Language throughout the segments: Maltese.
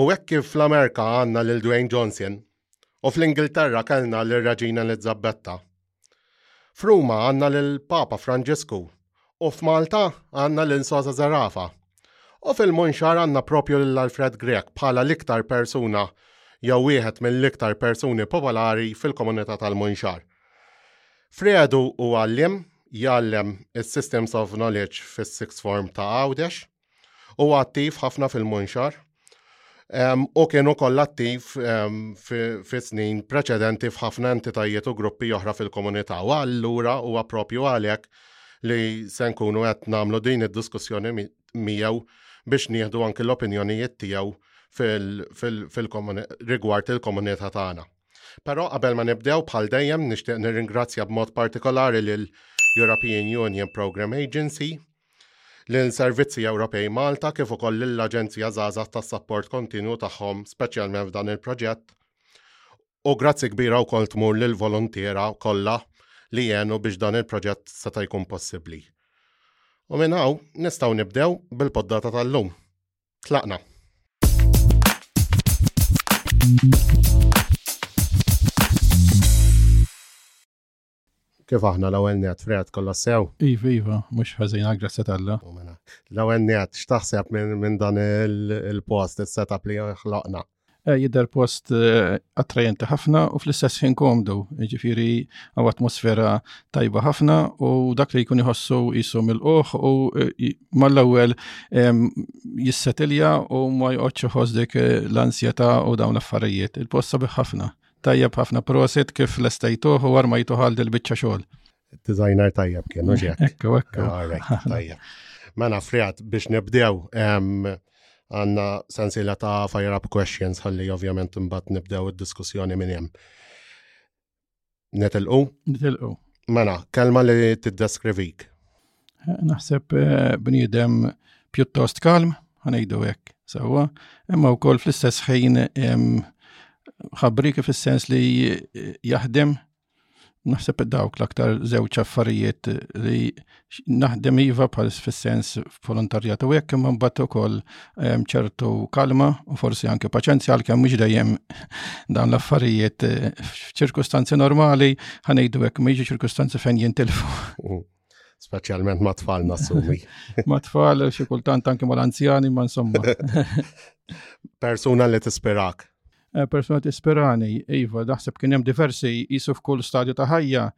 U hekk kif fl-Amerika għandna lil Dwayne Johnson u fl-Ingilterra kellna lil Raġina Elizzabetta. F'Ruma għandna lil Papa Franġisku u f'Malta għandna lil Sosa Zarafa. U fil-Munxar għandna propju lil Alfred Grek bħala l-iktar persuna jew wieħed mill-iktar persuni popolari fil-komunità tal-Munxar. Fredu u għallim jgħallem is-Systems of Knowledge fis-Sixth Form ta' Għawdex Huwa attiv ħafna fil-Munxar u kien ukoll attiv fis-snin preċedenti f'ħafna entitajiet u gruppi oħra fil-komunità. U allura huwa propju għalhekk li se nkunu qed nagħmlu din id-diskussjoni miegħu biex nieħdu anki l-opinjonijiet tiegħu rigward il-komunità tagħna. Però qabel ma nibdew bħal dejjem nixtieq nirringrazzja b'mod partikolari lil European Union Program Agency lill-servizzi Ewropej Malta kif ukoll lill-Aġenzija Żgħażagħ tas-sapport kontinwu tagħhom speċjalment f'dan il-proġett. U grazzi kbira wkoll tmur lill-voluntiera kollha li jenu biex dan il-proġett seta' jkun possibbli. U minn hawn nistgħu nibdew bil-poddata tal-lum. Tlaqna! Kif aħna l-ewwel nett, Fred, kollha sew? Iva, iva, mhux ħażin għall-grazzja t'Alla. U mela, l-ewwel nett, x'taħseb minn dan il-post, is-setup li ħloqna? Eh, jidher post eh, attrajenti ħafna u fl-istess ħin komdu, ġifiri għaw atmosfera tajba ħafna u dak li jkun jħossu jisu mill-uħ u eh, mal-ewwel jissetilja u ma jqgħodx iħoss dik l-ansjeta u dawn l-affarijiet. Il-post sabiħ ħafna, Tajjeb ħafna prosit kif lestejtuh u armajtuh għal dil-biċċa xogħol. Designer tajjeb kien, u ġek. Ekku, ekku. Tajjeb. Mena frijat biex nibdew għanna sensila ta' fire up questions għalli ovvjament mbatt nibdew id-diskussjoni minn hemm. Netilqu? Netilqu. Mena, kelma li t-deskrivik. Naħseb eh, bniedem pjuttost kalm, ħanejdu hekk, sewwa, imma wkoll fl-istess ħin ħabri kif is-sens li eh, jaħdem naħseb dawk l-aktar żewġ affarijiet li naħdem iva bħal fis-sens volontarjat u hekk imma mbagħad ukoll ehm, ċertu kalma u forsi anke paċenzja għalkemm mhux dejjem dawn l-affarijiet eh, f'ċirkustanzi normali ħanejdu hekk mhix ċirkustanzi fejn jintilfu. Speċjalment ma' tfal nassumi. ma' tfal xi kultant anki mal-anzjani ma' insomma. Persuna li tispirak. Eh, persuna tispirani, iva, daħseb kien hemm diversi jisu f'kull stadju ta' ħajja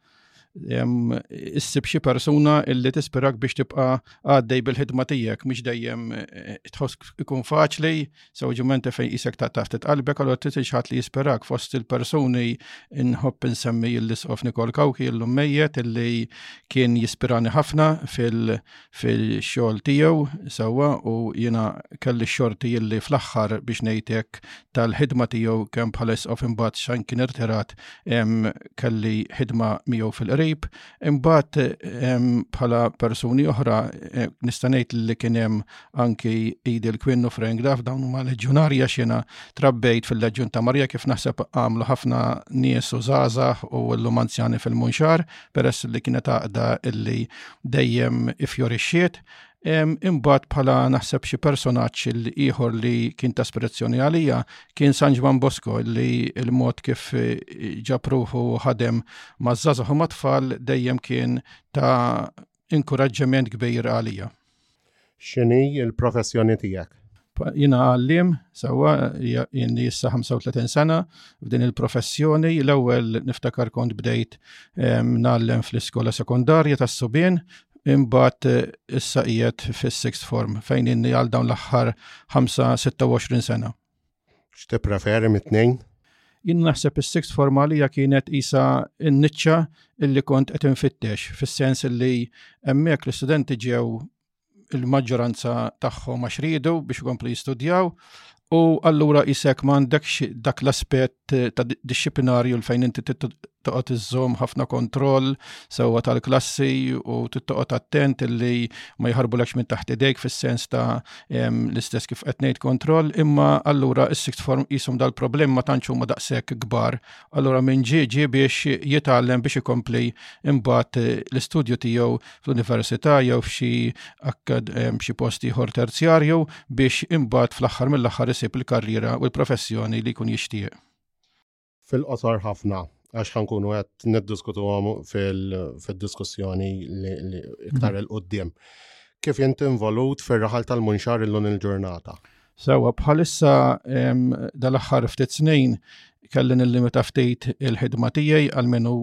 issib xi persuna illi tispirak biex tibqa' għaddej bil-ħidma tiegħek mhix dejjem eh, tħoss ikun faċli Żewġ mumenti fejn isek ta' taħt qalbek għal trid ħadd li jisperak fost il-persuni nħobb insemmi l-isqof Nikol Kawki illum mejjet illi kien jispirani ħafna fil-xogħol tiegħu sewwa u jiena kelli xorti illi fl-aħħar biex ngħidlek tal-ħidma tiegħu kemm bħala isqof imbagħad xan kien irtirat kelli ħidma miegħu fil-qrib Imbagħad bħala persuni oħra eh, nista' ngħid li kien hemm anki Idil Quinn u Frank Graf dawn huma leġġunarja x'jiena trabbejt fil-Leġġun ta' Marija kif naħseb għamlu ħafna nies u żgħażagħ u llum anzjani fil-Munxar peress li kienet għaqda illi dejjem ifjorixxiet Imbagħad bħala naħseb xi personaġġ ieħor li kien ta' spirazzjoni għalija kien San Ġvan Bosco li l-mod kif eh, ġab ruħu ħadem ma' żgħażagħ u mat-tfal dejjem kien ta' inkuraġġiment kbir għalija. X'inhi l-professjoni tiegħek? Jina għallim, sewa, jinni jissa 35 sena f'din il-professjoni, l-ewwel niftakar kont bdejt nallem fl-iskola sekondarja tas subien imbagħad eh, issa qiegħed fis-sixth form fejn inni għal dawn l-aħħar 25 sena. X'tibra ferm it-tnejn? Jien naħseb is-sixth form għalija kienet isa n-niċċa illi kont qed infittex, fis-sens illi hemmhekk l-istudenti ġew il-maġġoranza tagħhom għax riedu biex ikomplu jistudjaw u allura isek m'għandekx dak l-aspett eh, ta' disciplinarju l fejn inti toqgħod iżżomm ħafna kontroll sewwa tal-klassi u tittoqgħod attent li ma jħarbulekx minn taħt idejk fis-sens ta' l-istess kif qed ngħid kontroll, imma allura is-sixth form qishom dal-problem ma tantx huma daqshekk kbar. Allura minn ġieġi biex jitgħallem biex ikompli imbagħad eh, l-istudju tiegħu fl-università jew f'xi xi post ieħor terzjarju biex imbagħad fl-aħħar mill-aħħar isib il-karriera u l-professjoni li jkun jixtieq. Fil-qosor ħafna, għax ħankunu qed niddiskutuhom fid-diskussjoni li iktar mhm. il-qudiem. Kif int involut fir-raħal tal-munxar illum il-ġurnata? Sewa, bħalissa dal-aħħar ftit snin kelli nillimita ftit il-ħidma tiegħi għal minu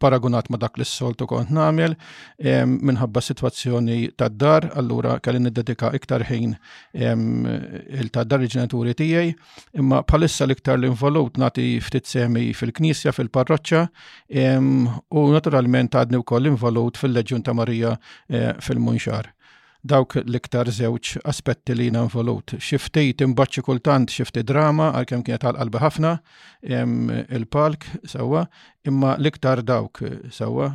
paragunat ma dak li s-soltu kont namel minħabba situazzjoni ta' dar, allura kelli niddedika iktar ħin il-ta' dar il-ġenituri tijaj, imma bħalissa l-iktar l-involut nati ftit semi fil-knisja, fil-parroċċa, u naturalment għadni u koll involut fil-leġjun ta' Marija eh, fil-Munxar. Dawk l-iktar żewġ aspetti li jiena involut. Xi ftit imbagħad xi kultant xi ftit drama għalkemm kienet għal qalbi ħafna il-palk sewwa, imma l-iktar dawk sewwa.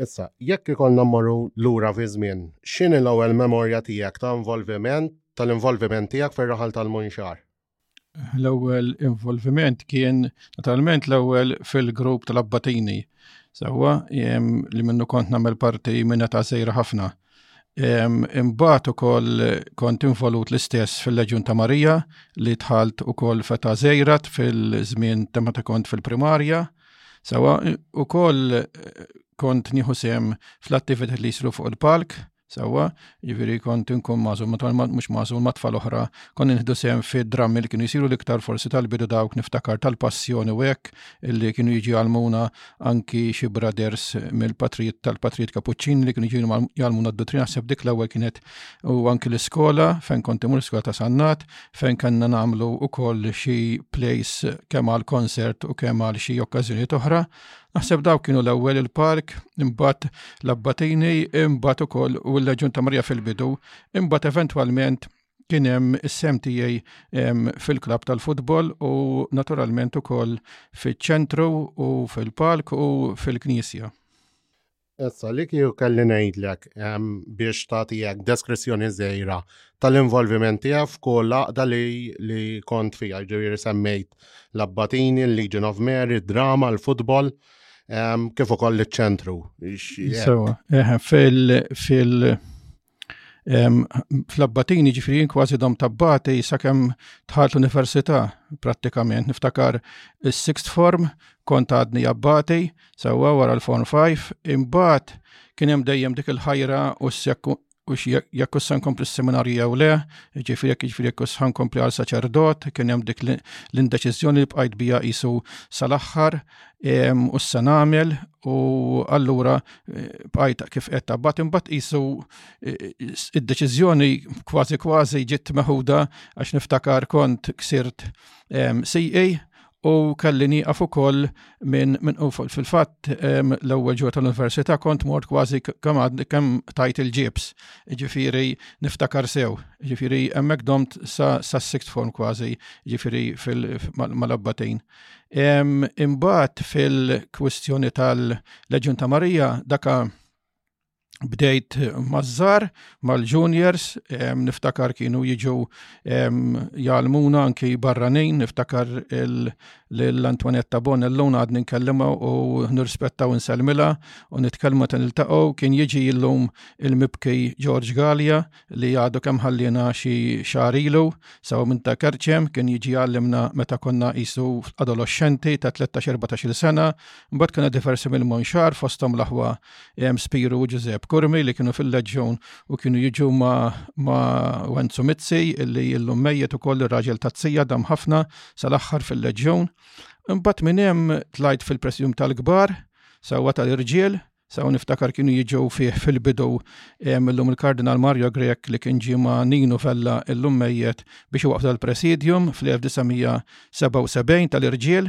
Issa, jekk ikollna mmorru lura fiż-żmien, x'inhi l-ewwel memorja tiegħek ta' involviment tal-involviment tiegħek fir-raħal tal-Munxar? L-ewwel involviment kien naturalment l-ewwel fil-grupp tal-Abbatini. Sewwa li minnu kont nagħmel parti minn ta' sejra ħafna. Imbagħad ukoll kont involut l-istess fil-Leġjun ta' Marija li dħalt ukoll feta' żejrat fil-żmien ta' meta kont fil-primarja. Sewwa ukoll kont nieħu sem fl-attivitajiet li jsiru fuq il-palk. Sawa, ġifiri kont nkun mażul, ma tal mhux mażul ma tfal oħra, kont nħdu sem fi drammi li kienu jisiru l-iktar forsi tal-bidu dawk niftakar tal-passjoni u hekk illi kienu jiġi għalmuna anki xi braders mill-patrijiet tal-patrijiet kapuċċin li kienu jiġi jgħalmuna d-dutri naħseb dik l-ewwel kienet u anki l-iskola fejn kont imur l-iskola ta' Sannat fejn kellna nagħmlu ukoll xi plays kemm għal konsert u kemm għal xi okkażjonijiet oħra Naħseb dawk kienu l-ewwel il-park, imbagħad l-abbatini, imbagħad ukoll u l-leġun ta' Marija fil-bidu, imbagħad eventwalment kien hemm is-sem tiegħi fil-klab tal-futbol u naturalment ukoll fiċ-ċentru u fil-park u fil-knisja. Issa li kieku kelli ngħidlek ehm, biex tagħti hekk deskrizzjoni żgħira tal-involviment tiegħek f'kull laqda li, li kont fiha, ġifieri semmejt l-Abbatini, l-Legion of Mary, drama, l-futbol, ehm, kif ukoll iċ-ċentru. Sewa, eħe, fil- fil- Fl-abbatini ġifiri kważi dom tabbati sakemm tħalt l-università prattikament. Niftakar is-sixth form kont għadni abbati sewwa wara l-form 5 imbagħad kien hemm dejjem dik il-ħajra u jekk issa nkompli s-seminarju jew le, ġifiri jekk ġifiri jekk issa nkompli għal saċerdot, kien hemm dik l-indeċiżjoni li bqajt bija qisu sal-aħħar u s-sanamel u allura eh, bqajt kif qed tabbat imbagħad qisu eh, id-deċiżjoni kważi kważi ġiet meħuda għax niftakar kont ksirt CA e u kelli nieqaf ukoll minn min u fil-fatt l-ewwel ġewwa tal-università kont mort kważi kemm kemm tajt il-ġibs. Ġifieri niftakar sew. Ġifieri hemmhekk domt sa sixth form kważi, ġifieri mal-abbatejn. Imbagħad fil-kwistjoni tal-Leġjun ta' Marija daka bdejt mażżar mal-juniors, niftakar kienu jiġu jgħalmuna anki barranin, niftakar l-Antonetta Bon l-luna għadni nkellima u nirrispetta u nselmila u nitkellma ta' niltaqgħu kien jiġi illum il-mibki George Gallia li għadu kemm ħallina xi xahar ilu, sew minn ta' Kerċem, kien jiġi għallimna meta konna qisu adoloxxenti ta' 13-14 sena, mbagħad kienu diversi mill-Monxar fosthom l-aħwa Ehm Spiru u Ġużepp Curmi li kienu fil-Leġjun u kienu jiġu ma' ma' Wenzu Mizzi li illum mejjet ukoll ir-raġel taz-zija dam ħafna sal-aħħar fil-Leġjun. Imbagħad minn hemm tlajt fil-Presidium tal-kbar, sewwa tal-irġiel, Sa u niftakar kienu jiġew fih fil-bidu illum il-Kardinal Mario Grech li kien ġie ma' Ninu Vella illum mejjet biex iwaqf dal-Presidium fl-1977 tal-irġiel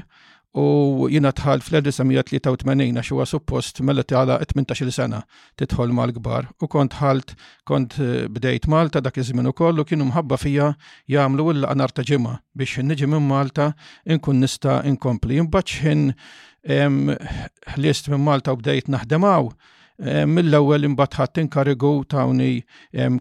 u jiena dħalt fl-1983 għax huwa suppost mela tagħlaq 18-il sena tidħol mal-kbar u kont dħalt kont eh, bdejt Malta dak iż-żmien ukoll u kienu mħabba fija jagħmlu il-laqgħa ta' ġimgħa biex niġi minn Malta inkun nista' inkompli. Imbagħad xħin ħlist minn Malta u bdejt naħdem hawn. Mill-ewwel imbagħad ħadd inkarigu tawni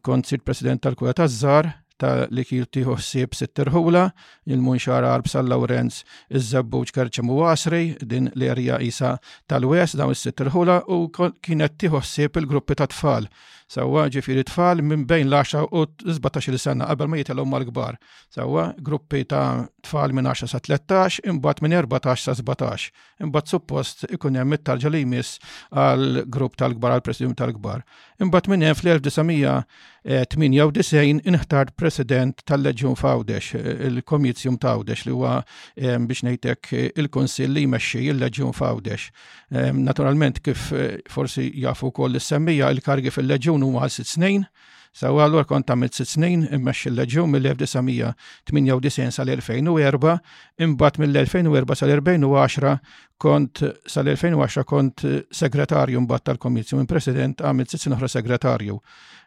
kont sir President tal-Kura taż-Żar ta' li kiel tieħu ħsieb sittirħula, il-Munxar Arb San Lawrenz, iż-Żebbuġ Kerċem u Għasri, din l-erja isa tal-West dawn is-sittirħula u kienet tieħu ħsieb il-gruppi ta' tfal. Sewwa ġifieri tfal minn bejn l-10 u 17 sena qabel ma jitilgħu mal-kbar. Sewwa, gruppi ta' tfal minn 10 sa 13, imbagħad minn 14 sa 17. Imbagħad suppost ikun hemm it-tarġa li jmiss għal grupp tal-kbar għal presidum tal-kbar. Imbagħad minn hemm fl-1998 inħtar president tal-Leġjun f'Għawdex, il-Komitium ta' Għawdex li huwa biex ngħidlek il-kunsill li jmexxi il-Leġjun f'Għawdex. Naturalment kif forsi jafu wkoll is-semmija il-kargi fil-Leġjun huma għal sitt snin Sewwa allura kont għamilt sitt snin immexxi l-Leġjun mill-1998 sal-2004, imbagħad mill-2004 sal-2010 kont sal-2010 kont segretarju mbagħad tal-Komizju minn President għamilt sitt snin oħra segretarju.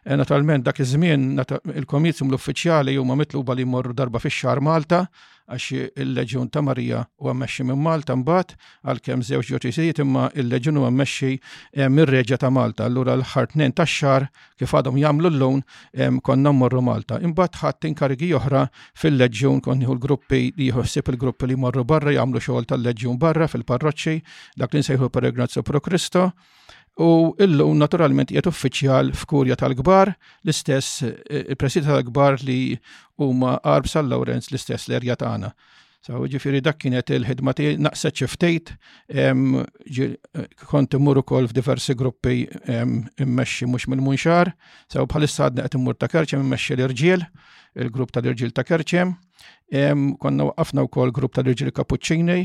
Eh, naturalment dak iż-żmien il-Komizju l-uffiċjali huma mitluba li jmorru darba fix-xahar Malta għax il-Leġjun ta' Marija u għammexxi minn Malta mbagħad għalkemm żewġ ġoċisijiet imma il-Leġjun u għammexxi eh, mir-Reġa ta' Malta. Allura l-ħartnen tax-xahar kif għadhom jagħmlu l-lun konna mmorru Malta. Imbagħad ħadd inkarigi oħra fil-leġjun kon nieħu l-gruppi li jħossib il-gruppi li morru barra jagħmlu xogħol tal-leġjun barra fil-parroċċi dak li nsejħu peregrinazzu pro Kristo. U illum naturalment qiegħed uffiċjal f'kurja tal-kbar, l-istess eh, il-president tal-kbar li huma Arb San Lawrenz l-istess l-erja tagħna. So, ġifiri dak kienet il-ħidma ti naqset xiftejt, kont immur ukoll f'diversi gruppi immexxi mhux mill-munxar, so bħalissa għadni qed immur ta' kerċem immexxi l-irġiel, il-grupp tal-irġiel ta' kerċem. Konna waqqafna wkoll grupp tal-irġiel kapuċċini,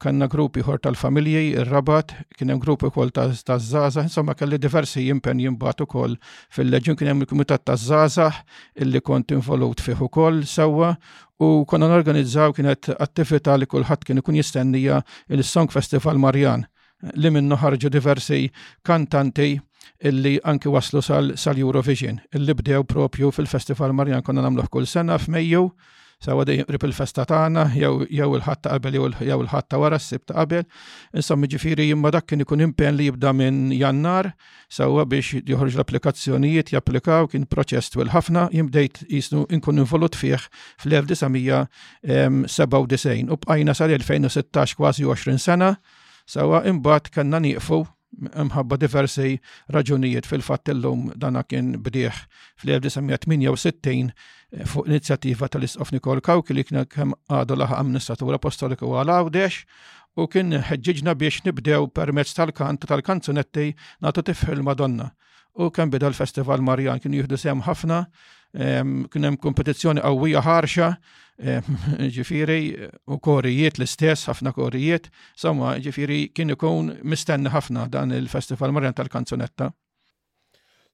kanna grupp ieħor tal-familji, ir-rabat, kien hemm grupp ukoll taż-żgħażagħ, insomma kelli diversi jimpen jimbat ukoll fil-leġjun kien hemm il-kumitat taż-żgħażagħ illi kont involut fih ukoll sewwa u konna norganizzaw kienet attività li kulħadd kien ikun jistennija il-Song Festival Marjan li minnu ħarġu diversi kantanti illi anki waslu sal-Eurovision, sal illi bdew propju fil-Festival Marjan konna namluħ kull sena f'Mejju, sawa dejjem qrib il-festa tagħna jew jew il-ħadd ta' qabel jew il-ħadd ta' wara s-sib ta' qabel. Insomma ġifieri imma dak kien ikun impenn li jibda minn Jannar Sewwa biex joħroġ l-applikazzjonijiet japplikaw kien proċess twil ħafna jien bdejt jisnu nkun involut fih fl-1997 u bqajna sal-2016 kważi 20 sena sewwa imbagħad kellna nieqfu mħabba diversi raġunijiet fil-fatt illum dana kien bdieħ fl-1968 fuq inizjattiva tal-Isqof Nikol Kawki li kien kemm għadu laħaq amministratura apostolika għal Għawdex u kien ħeġġiġna biex nibdew permezz tal-kant u tal-kanzunetti nagħtu tifħir l-Madonna. U kemm bida l-Festival Marjan kienu jieħdu sehem ħafna, ehm, kien hemm kompetizzjoni qawwija ħarxa, ehm, ġifieri u korijiet l-istess, ħafna korijiet, somma ġifieri kien ikun mistenni ħafna dan il-Festival Marjan tal-Kanzunetta.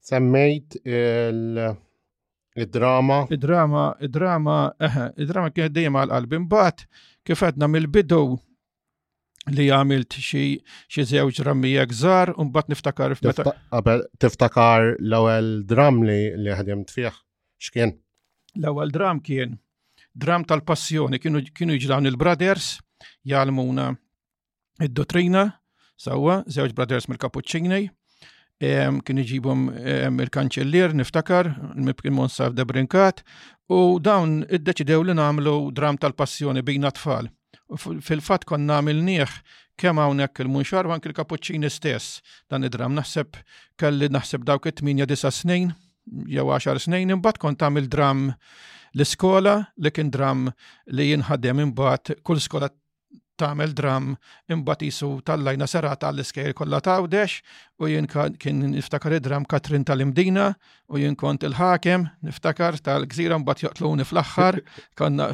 Semmejt il- Id-drama. Id-drama, id-drama, eħe, id-drama kienet dejjem għal qalbi. Mbagħad kif għadna mill-bidu li għamilt xi żewġ drammi jekk żar, u mbagħad niftakar f'meta. Qabel tiftakar l-ewwel dram li li ħadimt fih x'kien? L-ewwel dram kien dram tal-passjoni kienu kienu jiġlawn il-brothers jgħalmuna id-dottrina, sawa, żewġ brothers mill-Kapuċċinej, kien iġibhom il-kanċellier niftakar, il-mibkin Monsaf Debrinkat, u dawn iddeċidew li nagħmlu dram tal-passjoni bina tfal. Fil-fatt konna għamilnieh kemm hawnhekk il-munxar u anki l-kapuċċini stess dan id-dram. Naħseb kelli naħseb dawk it-8 disa' snin jew 10 snin imbagħad kont tagħmel dram l-iskola li kien dram li jinħadem imbagħad kull skola tagħmel dram imbagħad isu tallajna serata għall-iskejjer kollha ta' Għawdex u jien kien niftakar id-dram Katrin tal-Imdina u jien kont il-ħakem niftakar tal-gżira mbagħad joqtluni fl-aħħar konna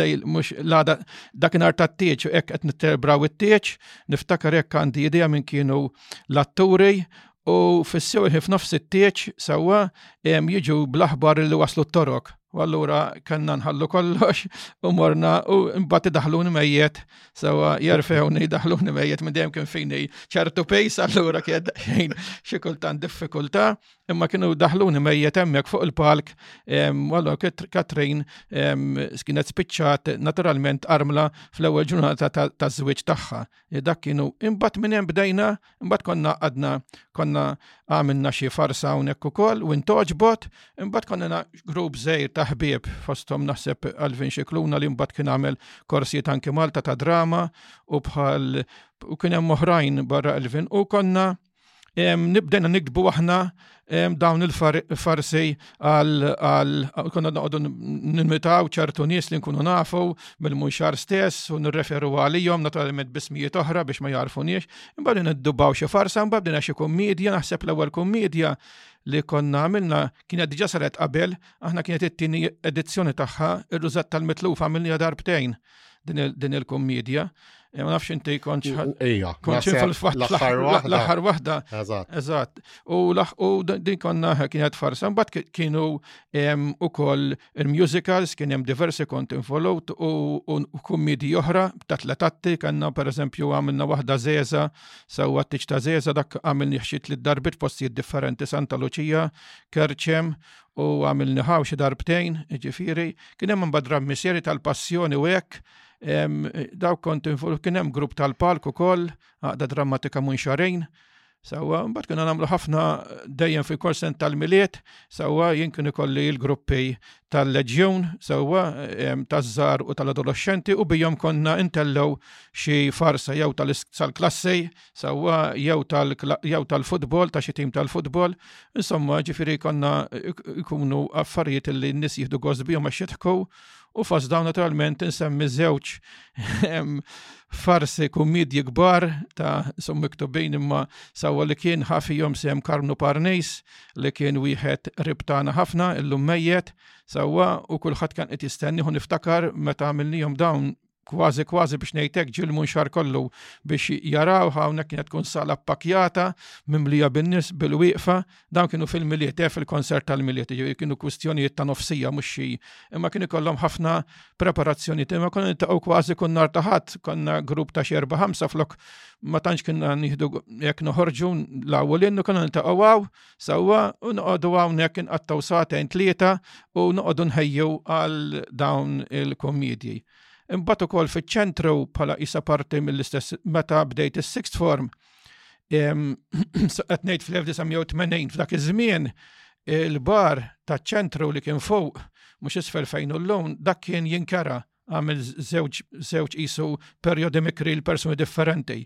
lejl mhux l-għada dakinhar tat-tieġ hekk qed nitterbraw it-tieġ niftakar hekk għandi idea minn kienu l-atturi u fissew il-ħif nofs it-tieġ sewwa jiġu bl-aħbar li waslu t-torok U allura kanna nħallu kollox u morna u mbagħad idaħluni mejjet sewa jerfewni daħluni mejjet minn dejjem kien fini ċertu pejs allura kien xejn xi kultant diffikultà imma kienu daħluni mejjet hemmhekk fuq il-palk allura Katrin kienet spiċċat naturalment armla fl-ewwel ġurnata taż-żwieġ tagħha. Dak kienu imbagħad minn hemm bdejna Imbagħad konna għadna konna għamilna xi farsa hawnhekk ukoll u intoġbot, imbagħad konna grupp żejr ta' ħbieb fosthom naħseb Alvin Xikluna li mbagħad kien għamel korsijiet anki Malta ta' drama u bħal u kien hemm oħrajn barra Alvin u konna nibdena nikdbu aħna dawn il-farsi għal konna noqogħdu nimitaw ċertu nies li nkunu nafu mill-munxar stess u nirreferu għalihom naturalment bismijiet oħra biex ma jarfuniex, imbagħad niddubaw xi farsa mbagħad bdejna xi kummedja naħseb l-ewwel kummedja li konna għamilna kienet diġà saret qabel, aħna kienet it-tieni edizzjoni tagħha, ir-rużat tal-mitluf għamilniha darbtejn. din il-kommedja. Eh, ma nafx inti konċ. Ija, l-aħħar waħda. Eżatt. U din konna kienet farsa, bat kienu u koll il-musicals, kien hemm diversi kont involved u kommedji oħra ta' tletatti, kanna per eżempju għamilna waħda zeza, sewa t ta' zeza, dak għamilni xit li darbit postijiet differenti Santa Lucia, Kerċem u għamilni ħawxi darbtejn, ġifiri, kien hemm imbagħad rammissieri tal-passjoni u hekk, daw kont infuq kien hemm grupp tal-palk ukoll, għaqda drammatika mun xarejn. Sawa, mbagħad kienu nagħmlu ħafna dejjem fi korsent tal-miliet, sawa jien kien ikolli l-gruppi tal-leġjun, sawa taż-żar u tal-adolescenti u bijom konna intellgħu xi farsa jew tal-klassi sewwa jew tal jew tal-futbol ta' xi tim tal-futbol, insomma ġifieri konna jkunu affarijiet li n-nies jieħdu gost bihom għax jidħku u fost dawn naturalment insemmi żewġ farsi kummedji kbar ta' sum miktubin imma sewwa li kien ħafihom sehem Karmnu Parnejs li kien wieħed ribtana ħafna illum mejjet sewwa u kulħadd kien qed jistenniħu niftakar meta għamilnihom dawn kważi kważi biex ngħid hekk ġiel munxar kollu biex jaraw hawnhekk kienet tkun sala ppakjata mimlija bin-nies bil-wieqfa dawn kienu fil-miliet eh fil-konsert tal-miliet jiġifieri kienu kwistjonijiet ta' nofsija mhux xi imma kien ikollhom ħafna preparazzjoni imma konna niltaqgħu kważi kull nhar ta' ħadd konna grupp ta' xi erba' ħamsa flok ma tantx kienna nieħdu jekk noħorġu l-awwel konna niltaqgħu sewwa u noqogħdu hawnhekk inqattgħu sagħtejn tlieta u noqogħdu nħejju għal dawn il-kummedji. Imbagħad ukoll fiċ-ċentru bħala isa parti mill-istess meta bdejt is-sixth form qed ngħid fl-1980 f'dak iż-żmien il-bar taċ-ċentru li kien fuq mhux isfel fejn llum dak kien jinkera għamil żewġ qisu perjodi mikri l-persuni differenti.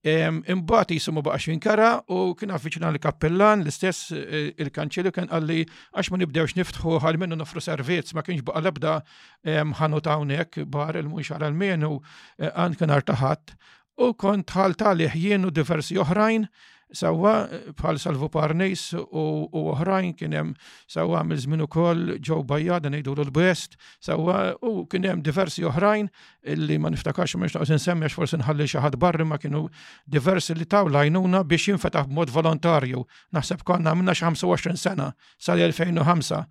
Imbagħad jisu ma baqax jinkara u kien avviċina l-kappellan l-istess eh, il-kanċilju kien qalli għax ma nibdewx niftħu għal minnu nofru servizz ma kienx baqa l-ebda ħanu ta' hawnhekk bar il-mhux għal menu eh, għand kien artaħat U kont tħalt għalih jien u diversi oħrajn, sawa bħal Salvu Parnis u, u oħrajn kien hemm sawa mill żmien ukoll ġew bajja dan ngħidulu l-best, sawa u kien hemm diversi oħrajn li ma niftakarx ma nixtaqs insemmi għax forsi nħalli xi ħadd barri ma kienu diversi li taw lajnuna biex jinfetaħ b'mod volontarju. Naħseb konna minna xi 25 sena sal-2005.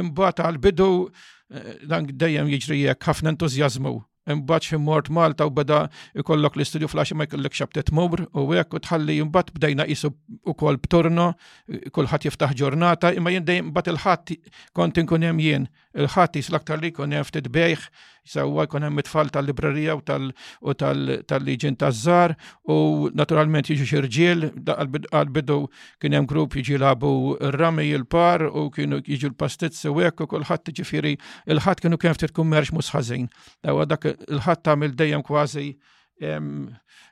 Imbagħad għal bidu eh, dan dejjem jiġri jekk ħafna entużjażmu Imbagħad xi mort Malta u beda ikollok l-istudju flaxi ma jkollok xabta tmur u hekk u tħalli imbagħad bdejna qisu wkoll b'turno, kulħadd jiftaħ ġurnata, imma jien dejjem imbagħad il-ħadd kont inkun hemm jien. Il-ħadd jis l-aktar li jkun hemm ftit bejħ, sewwa jkun hemm it-tfal tal-librerija u tal-liġin taż-żar u naturalment jiġu xi rġiel għal-bidu kien hemm grupp jiġi labu r-rami il-par u kienu jiġu l-pastizzi u hekk u kulħadd jiġifieri il-ħadd kienu kemm ftit kummerċ mhux ħażin. Ewa dak il-ħadd tagħmel dejjem kważi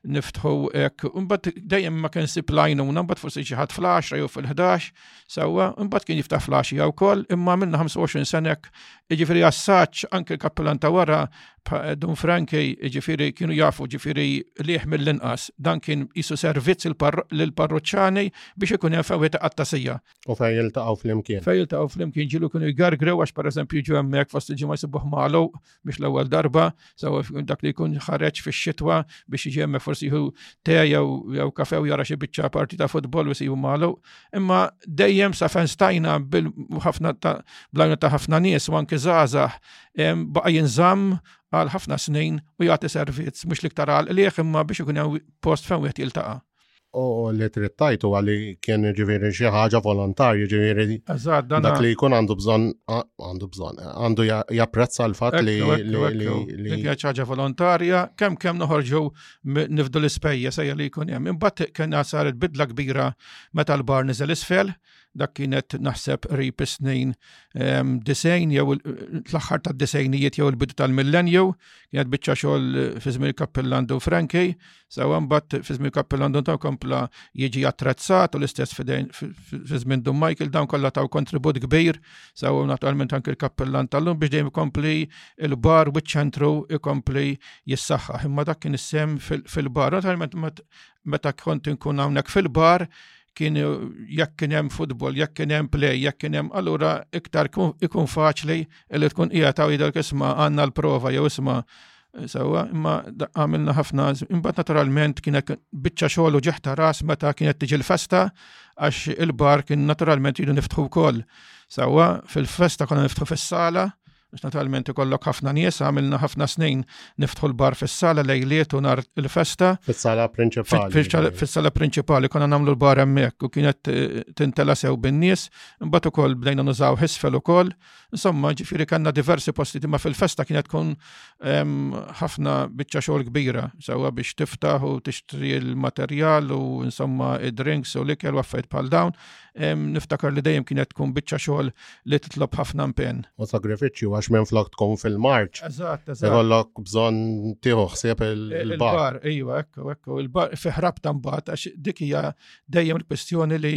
niftħu hekk. Imbagħad dejjem ma kien sib lajnuna, imbagħad forsi xi ħadd fl-10 jew fil-11 sewwa, imbagħad kien jiftaħ fl-10 wkoll, imma minna 25 senek, jiġifieri assaġġ anke l-kappilan ta' wara Dun Franke ġifiri kienu jafu ġifiri liħ mill-inqas dan kien jisu servizz l-parroċċani biex ikun hemm fewwet qattasija. U fej jiltaqgħu flimkien. Fej jiltaqgħu flimkien ġilu kienu jgargrew għax pereżempju ġew hemmhekk fost il-ġimgħa jsibuh malu biex l-ewwel darba sew dak li jkun ħareġ fix-xitwa biex jiġi hemmhekk forsi jieħu te jew kafe u jara xi biċċa parti ta' futbol u jsibu malu. Imma dejjem sa fejn stajna bil-ħafna ta' blajna ta' ħafna nies u anke żgħażagħ baqa' jinżamm għal ħafna snin u jagħti servizz mhux liktar għal qliegħ imma biex ikun hemm post fejn wieħed jiltaqa'. U li trid tajtu għalli kien ġifieri xi ħaġa volontarju ġifieri. Eżatt, dan dak li jkun għandu bżonn għandu bżonn għandu japprezza l-fatt li li hija ħaġa volontarja kemm kemm noħorġu nifdu l-ispejja sejja li jkun hemm. Imbagħad kien saret bidla kbira meta l-bar niżel isfel dak kienet naħseb qrib is-snin ehm, disejn jew l-aħħar ta' disejnijiet jew il-bidu tal-millenju, kienet biċċa xogħol fi żmien il-Kappellan Dun Franki, sewa mbagħad fi żmien il-Kappellan Dun ta' kompla jiġi attrezzat u l-istess fi żmien Dun Michael dawn kollha taw kontribut kbir, sewa naturalment anke il-Kappellan tal-lum biex dejjem ikompli il-bar u ċ-ċentru ikompli jissaħħaħ. Imma dak kien is-sem fil-bar, naturalment meta kont inkun hawnhekk fil-bar, kien jekk kien hemm futbol, jekk kien hemm play, jekk kien hemm allura iktar ikun faċli li tkun hija ta' jidher isma' għandna l-prova jew isma' sewwa, imma għamilna ħafna imbagħad naturalment kienet biċċa xogħol u ġeħta ras meta kienet tiġi l-festa għax il-bar kien naturalment jidu niftħu wkoll. Sewwa fil-festa konna niftħu fis-sala Għax naturalment ikollok ħafna nies, għamilna ħafna snin niftħu l-bar fis-sala lejliet u nar il-festa. Fis-sala prinċipali. Fis-sala prinċipali konna nagħmlu l-bar hemmhekk u kienet eh, tintela sew bin-nies, imbagħad ukoll bdejna nużaw ħisfel ukoll. Insomma, ġifieri kellna diversi posti ma fil-festa kienet tkun ehm, ħafna biċċa xogħol kbira, sewwa biex tiftaħ u tixtri l-materjal u insomma id-drinks u l-ikel u affarijiet bħal dawn. niftakar li dejjem kienet tkun biċċa xogħol li titlob ħafna mpen. U sagrifiċċju għax minn flok tkun fil-marċ. Eżatt, eżatt. Ikollok bżonn tieħu ħsieb il-bar. Ejwa, ekku, ekku, il-bar fi ħrab ta' mbagħad għax dik hija dejjem il-kwistjoni li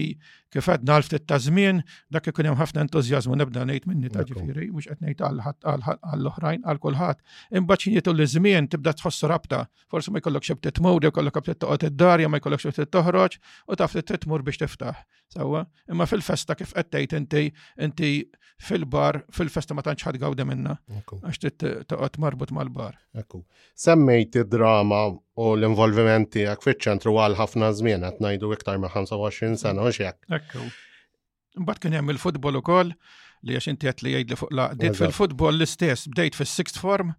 kif qed nagħrf ftit ta' żmien dak ikun hemm ħafna entużjażmu nibda ngħid minni ta' ġifieri, mhux qed ngħid għall-oħrajn għal kulħadd. Imbagħad xi jitu l-żmien tibda tħossu rabta forsi ma jkollok xebtet mowda, jkollok abtet toqgħod id-dar, ma jkollok xebtet toħroġ, u taf li trid tmur biex tiftaħ. Sawa, imma fil-festa kif qed tgħid inti inti fil-bar fil-festa ma tantx ħadd gawda minna. Għax trid toqgħod marbut mal-bar. Ekku. Semmejt id-drama u l-involviment tiegħek fiċ-ċentru għal ħafna żmien qed ngħidu iktar ma' 25 sena u x'hekk. Ekku. Mbagħad kien hemm il-futbol ukoll li għax inti qed li jgħidli fuq la. Bdejt fil-futbol l-istess, bdejt fis-sixth form,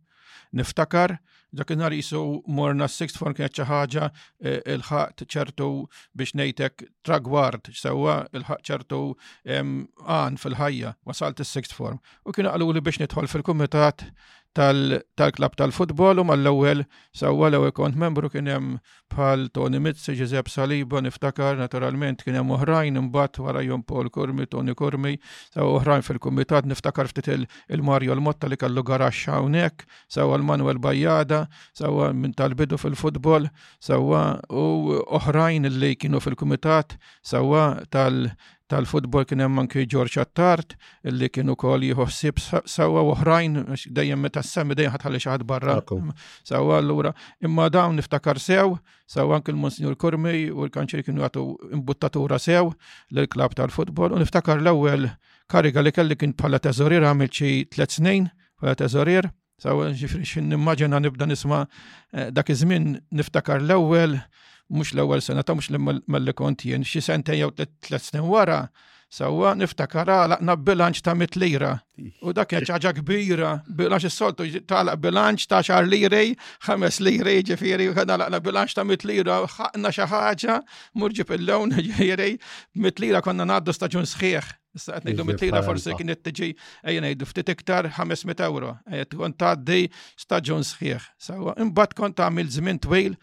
niftakar, dak nhar jisu morna s-sixth form kienet xi ħaġa e, il-ħaqt ċertu biex ngħidlek tragward sewwa il-ħaqt ċertu għan fil-ħajja wasalt is-sixth form. U kien qalu li biex nidħol fil-kumitat tal-klab tal-futbol u mal-ewwel sewwa l-ewwel kont membru kien hemm bħal Toni Mizzi, Ġiżep Saliba, niftakar naturalment kien hemm oħrajn imbagħad wara Jon Paul Kurmi, Toni Kurmi, sew oħrajn fil-kumitat niftakar ftit il-Mario l-Motta li kellu garaxx hawnhekk, sewwa l-Manuel Bajjada, sewwa minn tal-bidu fil-futbol, sewwa u oħrajn li kienu fil-kumitat, sewwa tal tal-futbol kien hemm anki George Attard li kien ukoll jieħu ħsieb sewwa oħrajn dejjem meta semmi dejjem ħatħalli xi ħadd barra. Sewwa allura imma dawn niftakar sew sewwa anki l-Monsignur Kurmi u l-kanċeri kienu jagħtu imbuttatura sew lill-klabb tal-futbol u niftakar l-ewwel kariga li kelli kien bħala teżorier għamil xi tliet snin bħala teżorier So, ġifri xin nimmaġina nibda nisma eh, dak iż-żmien niftakar l-ewwel, mhux l-ewwel sena ta' mhux l-immalli kont jien, xi sentej jew tliet snin wara, Sawa niftakar għalaqna bilanċ ta' mit lira. U dak ċaġa kbira, bilanċ s-soltu talaq bilanċ ta' xar lirej, ħames lirej ġifiri, għalaqna bilanċ ta' mit lira, ħakna xaħġa, murġi pil-lewn ġifiri, mit lira konna naddu staġun sħiħ. Issa qed ngħidu mitlina forsi kienet tiġi ejja ngħidu ftit iktar 500 euro. Qed tkun tgħaddi staġun sħiħ. Sawa, imbagħad kont tagħmel żmien twil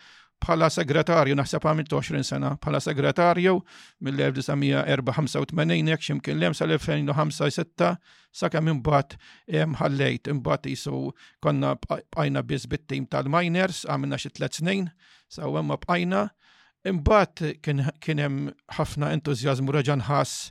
bħala segretarju, naħseb għamil 20 sena, bħala segretarju mill-1985 jek ximkien lem sal-2005-6 sa' kemm imbagħad ħallejt imbagħad jisu konna bqajna biss bit-tim tal-miners għamilna xi tliet snin, sa' ma bqajna Imbagħad kien hemm ħafna entużjażmu reġa' nħass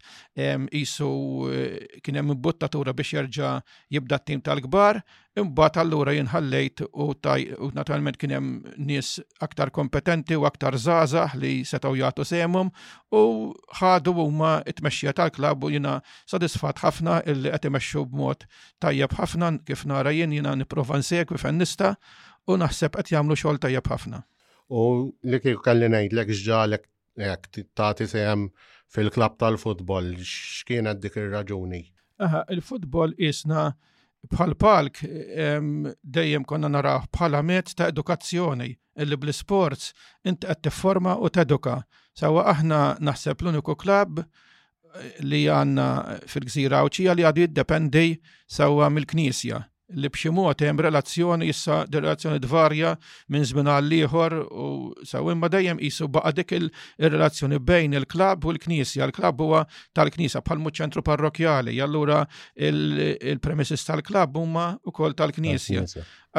qisu eh, kien hemm imbuttatura biex jerġa' jibda t-tim tal-kbar, imbagħad allura jinħallejt u naturalment kien hemm nies aktar kompetenti u aktar żgħażagħ li setgħu jagħtu semhom u ħadu huma t-tmexxija tal-klabb u jiena sodisfatt ħafna illi qed imexxu b'mod tajjeb ħafna kif nara jien jiena nipprova nsegwi fejn nista' u naħseb qed jagħmlu xogħol tajjeb ħafna. U li kieku kelli ngħidlek x'ġalek hekk tagħti sehem fil-klabb tal-futbol, x'kienet dik ir-raġuni? Aha, il-futbol isna bħal palk dejjem konna naraw bħala mezz ta' edukazzjoni illi bl-sports int qed tifforma u teduka. Sawa aħna naħseb l-uniku klabb li għanna fil-gżira Għawdxija li għadu jiddependi sawa mill-knisja. li b'xi mod hemm relazzjoni issa relazzjoni tvarja minn żmien għal ieħor u sew imma dejjem qisu baqa' dik ir-relazzjoni bejn il-klabb u l-knisja. Il-klabb huwa tal-knisja bħal mhux ċentru parrokjali, allura il-premises tal-klabb huma wkoll tal-knisja.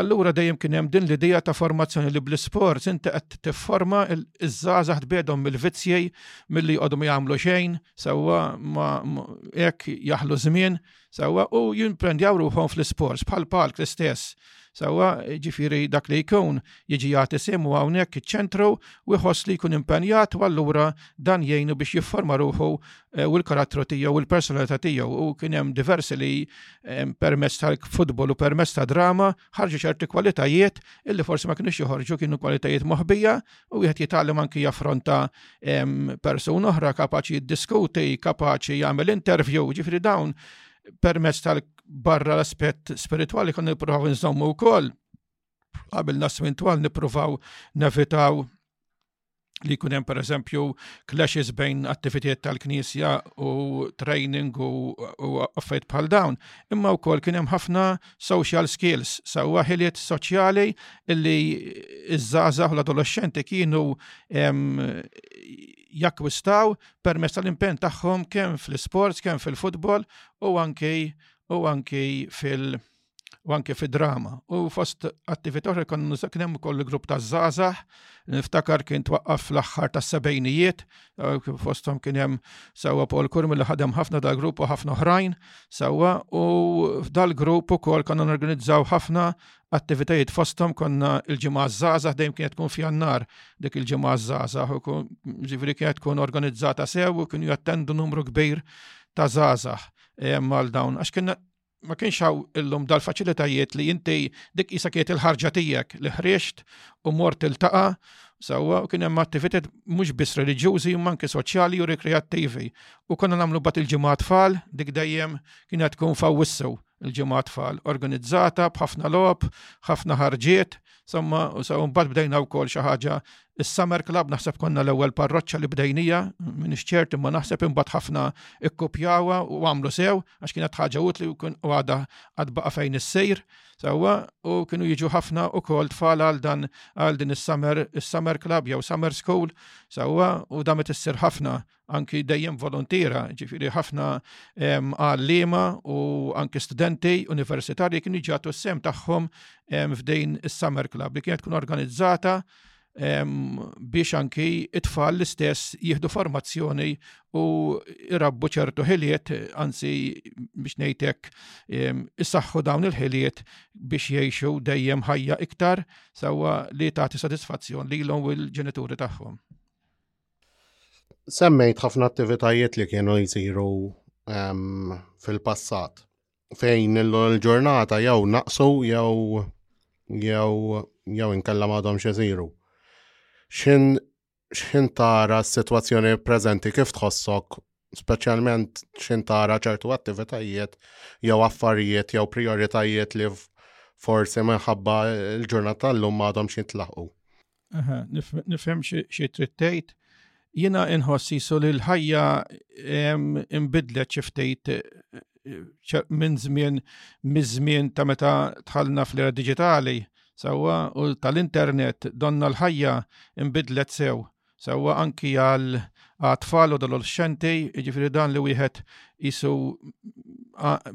Allura dejjem kien hemm din l-idea ta' formazzjoni li bl-isports inti qed tifforma iż-żgħażagħ tbiedhom mill-vizzjej milli jqogħdu ma jagħmlu xejn, sewwa ma hekk jaħlu żmien Sawa, u jimprendjaw ruħom fl-isports bħal palk l-istess. Sawa, ġifiri dak li jkun jiġi jagħti simu hawnhekk iċ-ċentru u jħoss li jkun impenjat u allura dan jgħinu biex jifforma ruħu eh, u l-karattru tiegħu u l-personalità tiegħu u kien hemm diversi li eh, permezz tal-futbol u permezz ta' drama ħarġu ċerti kwalitajiet illi forsi ma kienux joħorġu kienu kwalitajiet moħbija u wieħed jitgħallem anki jaffronta persuna oħra kapaċi jiddiskuti, kapaċi jagħmel interview, ġifri dawn permezz tal-barra l-aspett spiritwali kon nippruvaw nżommu wkoll qabel nasmin twal nippruvaw nevitaw li jkun hemm pereżempju clashes bejn attivitiet tal-Knisja u training u, u affajt bħal dawn. Imma wkoll kien hemm ħafna social skills, sewwa ħiliet soċjali li iż-żgħażagħ u l-adolexxenti kienu jakkwistaw permezz tal-impenn tagħhom kemm fl-isports, kemm fil-futbol u anki u anki fil- u anke fi drama. U fost attività oħra kien hemm ukoll grupp ta' żgħażagħ, niftakar kien twaqqaf fl-aħħar tas-sebgħinijiet Eh, fostom kien hemm sewwa Paul Kurmi li ħadem ħafna dal grupp u ħafna oħrajn sewwa u f'dal grupp ukoll konna norganizzaw ħafna attivitajiet fostom konna il-ġimgħa żgħażagħ dejjem kienet tkun f'jannar dik il-ġimgħa żgħażagħ u ġifieri kienet tkun organizzata sew u kienu jattendu numru kbir ta' żgħażagħ eh, mal dawn għax kienna ma kienx hawn illum dal-faċilitajiet li inti dik isa kiet il-ħarġa tiegħek li ħriġt u mort iltaqa' sewwa u kien hemm attivitajiet mhux biss reliġjużi imma anke soċjali u rikreattivi. U konna nagħmlu bat il-ġimgħa tfal dik dejjem kienet tkun fawissu il-ġimgħa tfal organizzata b'ħafna logħob, ħafna ħarġiet, Somma, u sa' mbagħad bdejna wkoll xi ħaġa is-Summer Club naħseb konna l-ewwel parroċċa li bdejnija, minn ċert imma naħseb imbagħad ħafna ikkupjawha u għamlu sew għax kienet ħaġa utli u għadha għad baqa' fejn issejr sewwa u kienu jiġu ħafna ukoll tfal għal dan għal din is-Summer is-Summer Club jew Summer School sewwa u damet issir ħafna anki dejjem volontira, ġifiri ħafna għallima u anki studenti universitarji kienu ġatu s-sem tagħhom f'din is-Summer Club li kienet tkun organizzata biex anki it-tfal l-istess jieħdu formazzjoni u irabbu ċertu ħiliet, anzi biex nejtek issaħħu dawn il-ħiliet biex jiexu dejjem ħajja iktar sawa li tagħti satisfazzjon lilhom u l-ġenituri tagħhom. Semmejt ħafna attivitajiet li kienu jsiru um, fil-passat fejn l-ġurnata jew naqsu jew jew jew inkella madhom xeżiru. Xin xin tara s-sitwazzjoni preżenti kif tħossok speċjalment xin tara ċertu attivitajiet jew affarijiet jew prioritajiet li forsi minħabba l-ġurnata tal-lum għadhom xintlaħqu. Nifhem xi trid tgħid. Jiena inħossi su li l-ħajja imbidlet xi ftit eh, minn żmien miż-żmien ta' meta tħallna fl-era diġitali sewwa u tal-internet donna l-ħajja imbidlet sew sewwa anki għal għat-tfal u adolexxenti, jiġifieri dan li wieħed qisu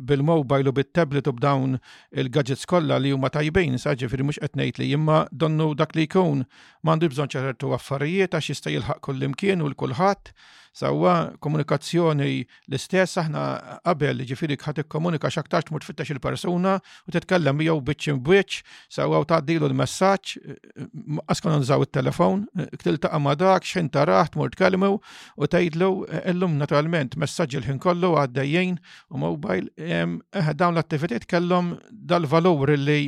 bil-mobile u bit-tablet u b'dawn il-gadgets kollha li huma tajbin, sa ġifieri mhux qed ngħid li imma donnu dak li jkun m'għandux bżonn ċertu affarijiet għax jista' jilħaq kullimkien u l-kulħadd, sewwa komunikazzjoni L-istess aħna qabel ġifiri ħat ikkomunika x'aktar tmur tfittex il-persuna u titkellem miegħu biċċ imbiċċ sewwa u tgħaddilu l-messaġġ qas konna nżaw it-telefon, tiltaqa' ma' dak x'ħin taraħ tmur tkellmu u tgħidlu illum naturalment messaġġ il-ħin kollu għaddejjin u mobile eh, dawn l-attivitajiet kellhom dal-valur li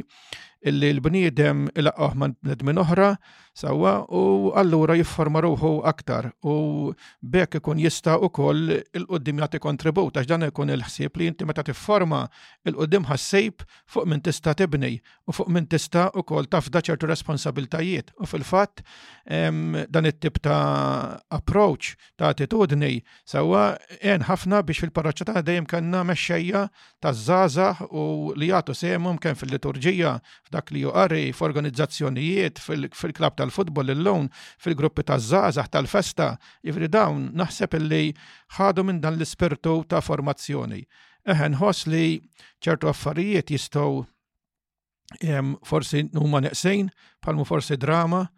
illi l-bniedem il-qaħ minn oħra Sewwa, u allura jifforma ruħu aktar u b'hekk ikun jista' ukoll il-qudiem jagħti kontribut għax dan ikun il-ħsieb li inti meta tifforma il-qudiem ħassib fuq min tista' tibni u fuq min tista' ukoll tafda ċertu responsabiltajiet. U fil-fatt dan it-tip ta' approach ta' attitudni sewwa għen ħafna biex fil-parroċċa tagħna dejjem kellna mexxejja taż-żgħażagħ u li jagħtu sehemhom kemm fil-liturġija, f'dak li hu qari, f'organizzazzjonijiet, fil-klabb tal-futbol il-lawn, fil-gruppi taż-żgħażagħ tal-festa, jiġifieri dawn naħseb illi ħadu minn dan l-ispirtu ta' formazzjoni. Eħe nħoss li ċertu affarijiet jistgħu forsi huma neqsejn, bħalmu forsi drama,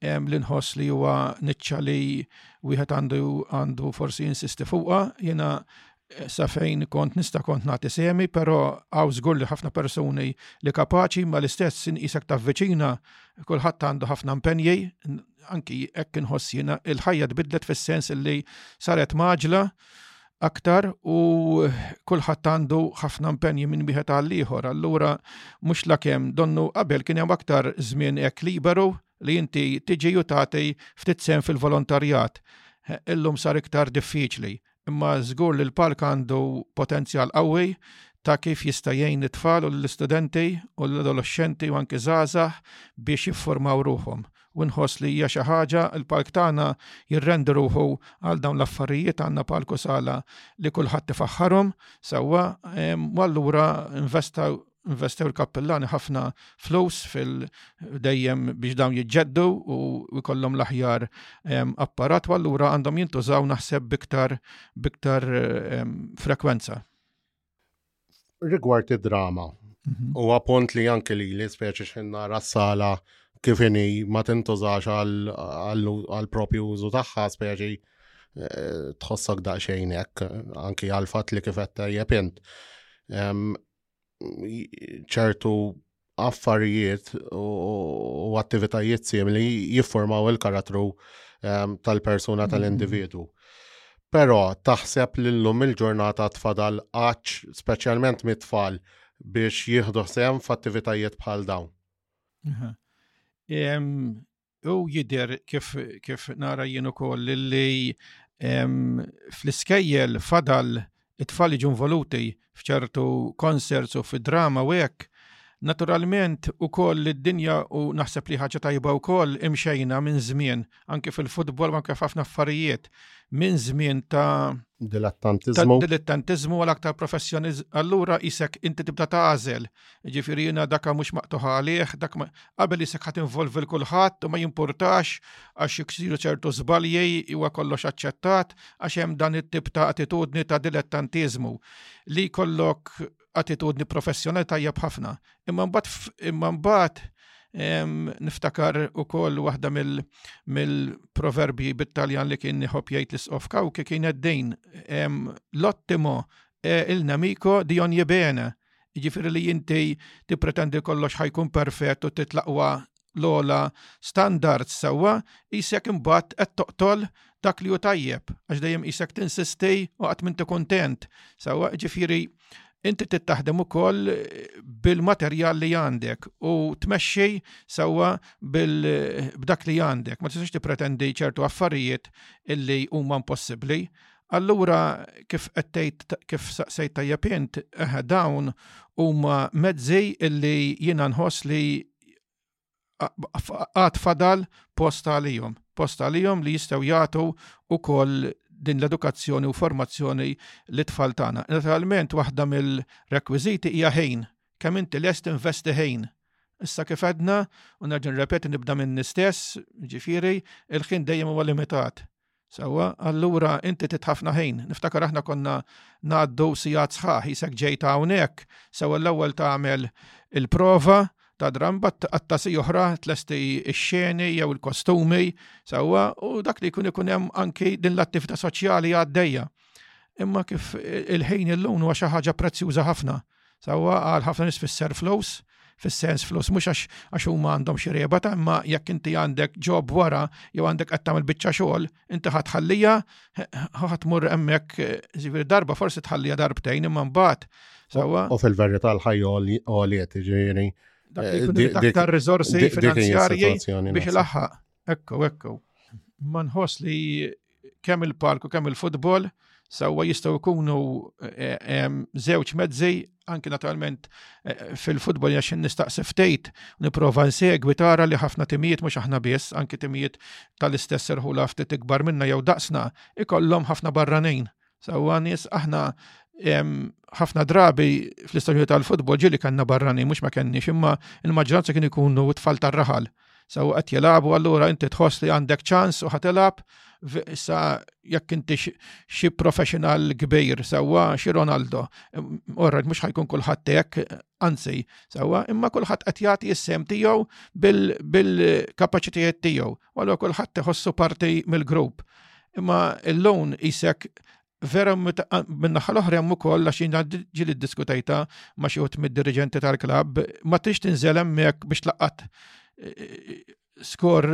li nħoss li huwa niċċa li wieħed għandu għandu forsi insisti fuqha, jiena eh, sa fejn kont nista' kont nagħti semi, però għaw żgur li ħafna persuni li kapaċi ma l-istess inqisek ta' viċina kulħadd għandu ħafna impenji, anki hekk inħoss jiena il-ħajja tbidlet fis-sens li saret maġla aktar u kulħadd għandu ħafna impenji minn wieħed għal ieħor. Allura mhux la kemm donnu qabel kien hemm aktar żmien hekk liberu li inti tiġi u tagħti ftit sem fil-volontarjat. Illum sar iktar diffiċli, imma żgur li l-palk għandu potenzjal qawwi ta' kif jista' jgħin it-tfal u l-istudenti u l-adolescenti u anki żgħażagħ biex jiffurmaw ruħhom u nħoss li hija xi ħaġa l-palk tagħna jirrendi ruħu għal dawn l-affarijiet għandna palk u sala li kulħadd ifaħħarhom sewwa u allura investaw investew il-kappillani ħafna flus fil dejjem biex dawn jiġġeddu u jkollhom l-aħjar apparat u allura għandhom jintużaw naħseb biktar biktar frekwenza. Rigward id-drama, mhm. huwa punt li anke li li speċi x'inna nara s-sala kif inhi ma tintużax għal propju użu tagħha speċi eh, tħossok daqsxejn hekk anki għal fatt li kif qed tajjeb int. Ċertu affarijiet u attivitajiet simili jiffurmaw il-karattru ehm, tal-persuna mm-hmm. tal-individu. Però taħseb li llum il-ġurnata tfadal qaċ, speċjalment mit-tfal, biex jieħdu sehem f'attivitajiet bħal dawn. Ehm, u jider kif, kif nara jien ukoll li fl-iskejjel fadal it-tfal iġu involuti f'ċertu konserts u fid-drama u hekk. Naturalment ukoll id-dinja u naħseb li ħaġa tajba wkoll imxejna minn żmien anke fil-futbol anke f'ħafna affarijiet minn żmien ta' dilettantizmu. Ta' dilettantizmu għal aktar professjoniz. Allura isek inti tibda tażel Ġifiri jina daka mux maqtuħa għalih, dak qabel jisek ħat involvi l-kulħat u ma jimportax għax jiksiru ċertu zbaljej huwa kollox aċċettat għax hemm dan it-tip ta' attitudni ta' dilettantizmu li kollok attitudni professjonali tajjeb ħafna. Imma mbagħad niftakar u koll waħda mill-proverbi bit-Taljan li kien nħob jgħid l-isqof kawki kien għeddejn l-ottimo e il-namiko di ogni bene Jiġifieri li inti tippretendi li kollox ħa jkun perfett u trid l-aqwa l-ogħla standards sewwa, qisek imbagħad qed toqtol dak li hu tajjeb, għax dejjem qisek tinsisti u qatt m'inti kuntent. Sewwa, ġifieri inti trid taħdem ukoll bil-materjal li għandek u tmexxi sewwa b'dak li għandek. Ma tistax tippretendi ċertu affarijiet illi huma impossibbli Allura kif qed tgħid kif saqsejt tajjeb int, eh, dawn huma mezzi illi jiena nħoss li għad fadal post għalihom, post għalihom li jistgħu jagħtu ukoll din l-edukazzjoni u formazzjoni li tfal tagħna. Naturalment waħda mill-rekwiżiti hija ħin, kemm inti lest investi ħin. Issa kif għedna, u nerġa' nrepeti nibda minn istess, ġifieri, il-ħin dejjem huwa limitat. Sewwa, allura inti tit ħafna ħin. Niftakar aħna konna ngħaddu sigħat sħaħ isek ġejt hawnhekk, sewwa l-ewwel tagħmel il-prova ta' dram bat qattasi oħra tlesti x-xeni jew il-kostumi, sewwa, u dak li jkun ikun hemm anki din l-attività soċjali għaddejja. Imma kif il-ħin illum huwa xi ħaġa prezzjuża ħafna. Sewwa għal ħafna nies fisser flus, fis-sens flus mhux għax għax huma għandhom xi rieba ta' imma jekk inti għandek ġob wara jew għandek qed tagħmel biċċa xogħol, inti ħadd ħallija ħadd tmur hemmhekk żivi darba forsi tħallija darbtejn imma mbagħad sewwa. U fil-verità l-ħajja għoliet ġieri. Dak eh, riżorsi finanzjarji biex laħħaq. Ekku, ekku. Ma nħoss li kemm il-park u kemm il-futbol sewwa jistgħu jkunu eh, żewġ mezzi anki naturalment eh, fil-futbol jaxin nistaqsi ftejt, niprofa nsegwi tara li ħafna timijiet mhux aħna biss, anki timijiet tal-istess irħula ftit ikbar minna jew daqsna, ikollhom ħafna barranin Sawa nies aħna ħafna drabi fl-istorja tal-futbol ġili kanna barrani, mux ma kenniex, imma il-maġġoranza kien ikunu tfal tar-raħal. Saw qed jilagħbu allura inti tħoss li għandek ċans u ħatilab sa jekk inti xi professional kbir sewwa xi Ronaldo. Orrek mhux ħajkun kulħadd hekk Anzi, sewwa, imma kulħadd qed jagħti s-sem tiegħu bil-kapaċitajiet tiegħu, għallu kulħadd iħossu parti mill-grupp. Imma l-lun isek vera minnaħħa l-oħra hemm ukoll għax jiena ġili ddiskutejta ma xi mid-diriġenti tal-klabb, ma trix tinżel hemmhekk biex tlaqat skor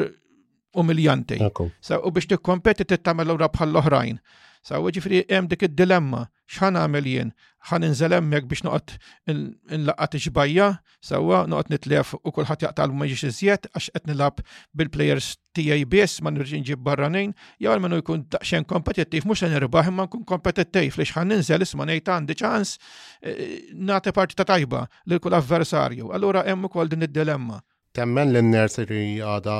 umiljanti. Sa u biex tikkompeti tittamel l-ura bħall-oħrajn. Sa u ġifri hemm dik id-dilemma, x'ħan għamel jien, ħan inżel hemmhekk biex noqgħod nlaqgħat ġbajja, sewwa noqgħod nitlef u kulħadd jaqtal ma jiġix iżjed għax qed nilab bil-plejers tiegħi biss ma nirġi nġib barranin, jew almenu jkun daqsxejn kompetittiv mhux se nirbaħ imma nkun kompetittiv li x'ħan ninżel isma' ngħid għandi ċans eh, nagħti partita tajba lil kull avversarju. Allura hemm ukoll din id-dilemma. Temmen li n-nursery għada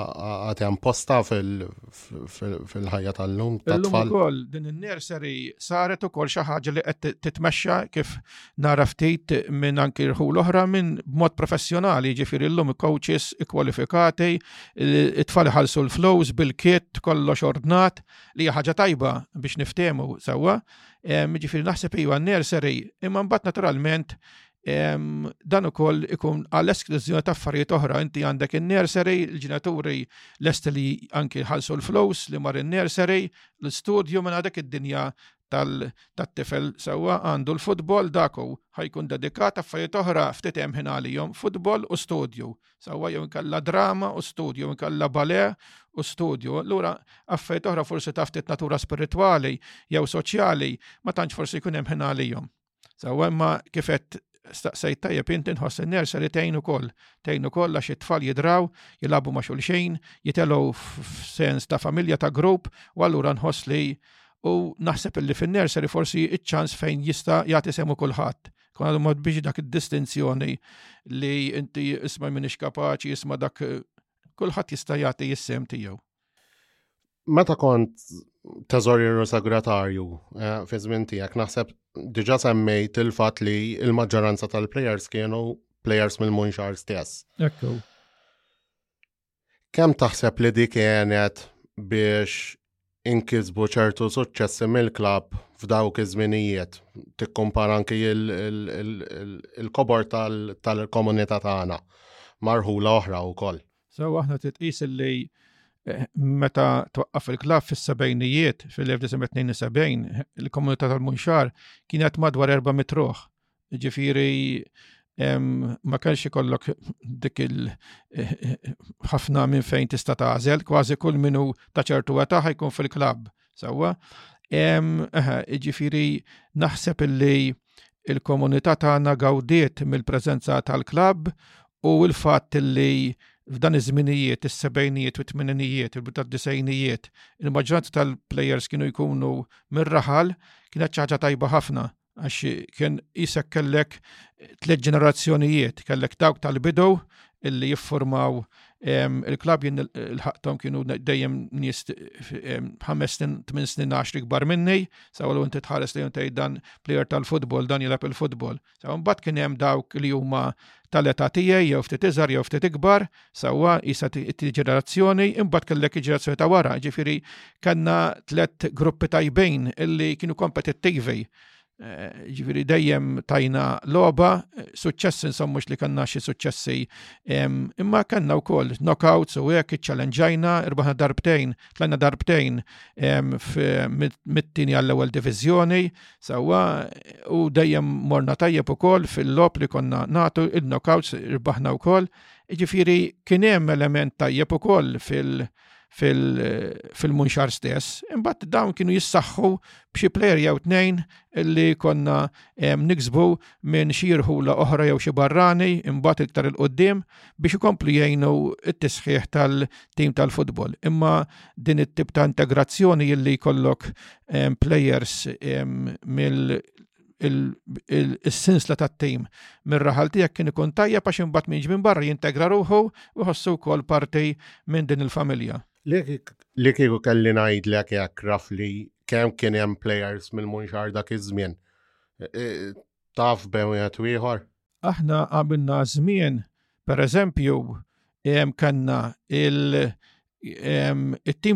għad hemm posta fil-ħajja tal-lum tat-tfal. Ukoll din in-nursery saret ukoll xi ħaġa li qed titmexxa kif nara ftit minn anki rħu l-oħra minn b'mod professjonali, ġifieri llum coaches ikkwalifikati, it-tfal ħalsu l-flows bil-kit kollox ordnat li hija ħaġa tajba biex niftehmu sewwa. Ġifieri naħseb iva n-nursery imma mbagħad naturalment dan ukoll ikun għal esklużjoni ta' affarijiet oħra. Inti għandek in-nursery, il-ġenituri lesti li anki ħalsu l-flows li mar in-nursery, l-istudju minn għadek id-dinja tat-tifel sewwa għandu l-futbol daku ħajkun dedikat affarijiet oħra ftit hemm ħin għalihom futbol u studju. Sewwa jew inkella drama u studju, inkella bale u studju. Lura affarijiet oħra forsi ta' ftit natura spiritwali jew soċjali ma tantx forsi jkun hemm ħin għalihom. Sawa imma kifet staqsejt tajjeb inti nħoss in-nersa li tgħin ukoll. Tgħin ukoll għax it-tfal jidraw, jilagħbu ma' xulxin, jitelgħu f'sens ta' familja ta' grupp u allura nħoss li u naħseb illi fin-nersa li forsi iċ-ċans fejn jista' jagħti semu kulħadd. Kon għadu mod biex dak id-distinzjoni li inti isma' minix kapaċi, isma' dak kulħadd jista' jagħti jissem tiegħu. Meta kont teżoriru segretarju eh, fi żmien tiegħek naħseb diġà semmejt il-fatt li l-maġġoranza tal-plejers kienu plejers mill-munxar stess. Ekku. Kemm taħseb li di kienet biex inkisbu ċertu suċċessi mill-klab f'dawk iż-żminijiet, tikkumpara anki il-kobor tal-komunità tagħna marħula oħra wkoll. Sewa aħna titqis li eh, meta twaqqaf il-klabb fis-sebgħinijiet fil-1972 il-komunità tal-Munxar kienet madwar 400 ruħ. Ġifieri ma kellx ikollok dik il eh, ħafna minn fejn tista' tagħżel, kważi kull minu ta' ċertu età ħajkun fil-klabb. Sawa, iġifiri naħseb illi il-komunità tagħna gawdiet mill-preżenza tal-klabb u l-fatt illi f'dan iż-żminijiet, is-sebgħinijiet u t-tmeninijiet u bita disejnijiet il-maġġoranza tal-plejers kienu jkunu mir-raħal kienet ċaġa tajba ħafna Għax kien jisek kellek tliet ġenerazzjonijiet, kellek dawk tal-bidu illi jiffurmaw il-klab jien il-ħaqtom kienu dejjem nies ħames snin, tmien snin għaxri kbar minni, sawa l inti tħares li tgħid dan plejer tal-futbol, dan jilab il-futbol. Sawa mbagħad kien hemm dawk li huma tal-età tiegħi jew ftit iżgħar jew ftit ikbar, Sewwa jisa t-tieni ġenerazzjoni, imbagħad kellek il-ġenerazzjoni ta' wara, ġifieri kellna tliet gruppi tajbejn illi kienu kompetittivi. Eh, ġifieri dejjem tajna logħba, suċċessi nsommux li kellna xi suċċessi, imma kellna wkoll knockouts u hekk iċċalenġajna, irbaħna darbtejn, tlajna darbtejn mit-tieni għall-ewwel diviżjoni, sewwa u dejjem morna tajjeb ukoll fil-lob li konna nagħtu il-knockouts irbaħna wkoll. Jiġifieri kien hemm element tajjeb ukoll fil- fil-munxar stess, imbagħad dawn kienu jissaħħu b'xi plejer jew tnejn li konna niksbu minn xi jirħula oħra jew xi barrani imbagħad iktar il qudiem biex ikomplu jgħinu t-tisħiħ tal-tim tal-futbol. Imma din it-tip ta' integrazzjoni li jkollok plejers mill il-sinsla ta' tim mir-raħal tiegħek kien ikun tajjeb għax imbagħad minn minn barra jintegra ruħu u jħossu wkoll parti minn din il-familja. Li kieku kelli ngħidlek hekk raf li kemm kien hemm players mill-Munxar dak iż-żmien. E, e, taf bew wieħed ieħor? Aħna qabilna żmien, pereżempju, hemm kellna il-tim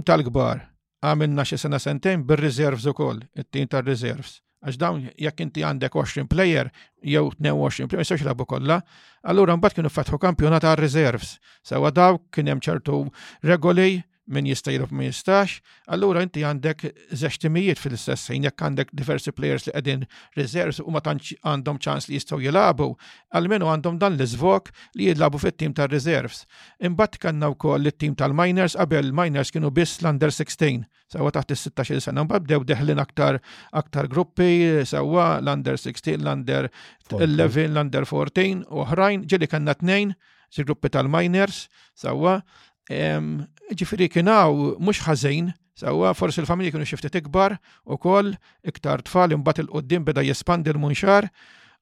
tal-kbar għamilna xi sena sentejn bir-reserves ukoll, it-tim tar-reserves. Għax dawn jekk inti għandek 20 player jew 22 player jistax jilagħbu kollha, allura mbagħad kienu fetħu kampjonat għar reserves. Sewa daw kien hemm ċertu regoli min jista' jilob ma jistax, allura inti għandek żex timijiet fil-istess ħin jekk għandek diversi players li qegħdin reserves u ma tantx għandhom ċans li jistgħu jilagħbu, għalmenu għandhom dan l-iżvok li jilagħbu fit-tim tar-reserves. Imbagħad kellna wkoll it-tim tal-minors, qabel il-minors kienu biss l-under 16, sewwa taħt is-16 sena, mbagħad bdew deħlin aktar aktar gruppi sewwa l-under 16, l-under 11, l-under 14 u oħrajn, ġieli kellna tnejn xi gruppi tal-minors sewwa. Ġifieri kien hawn mhux ħażin Sewwa, forsi l-familji kienu xi ftit ikbar ukoll, iktar tfal, imbagħad il-quddiem beda jespandi l-munxar,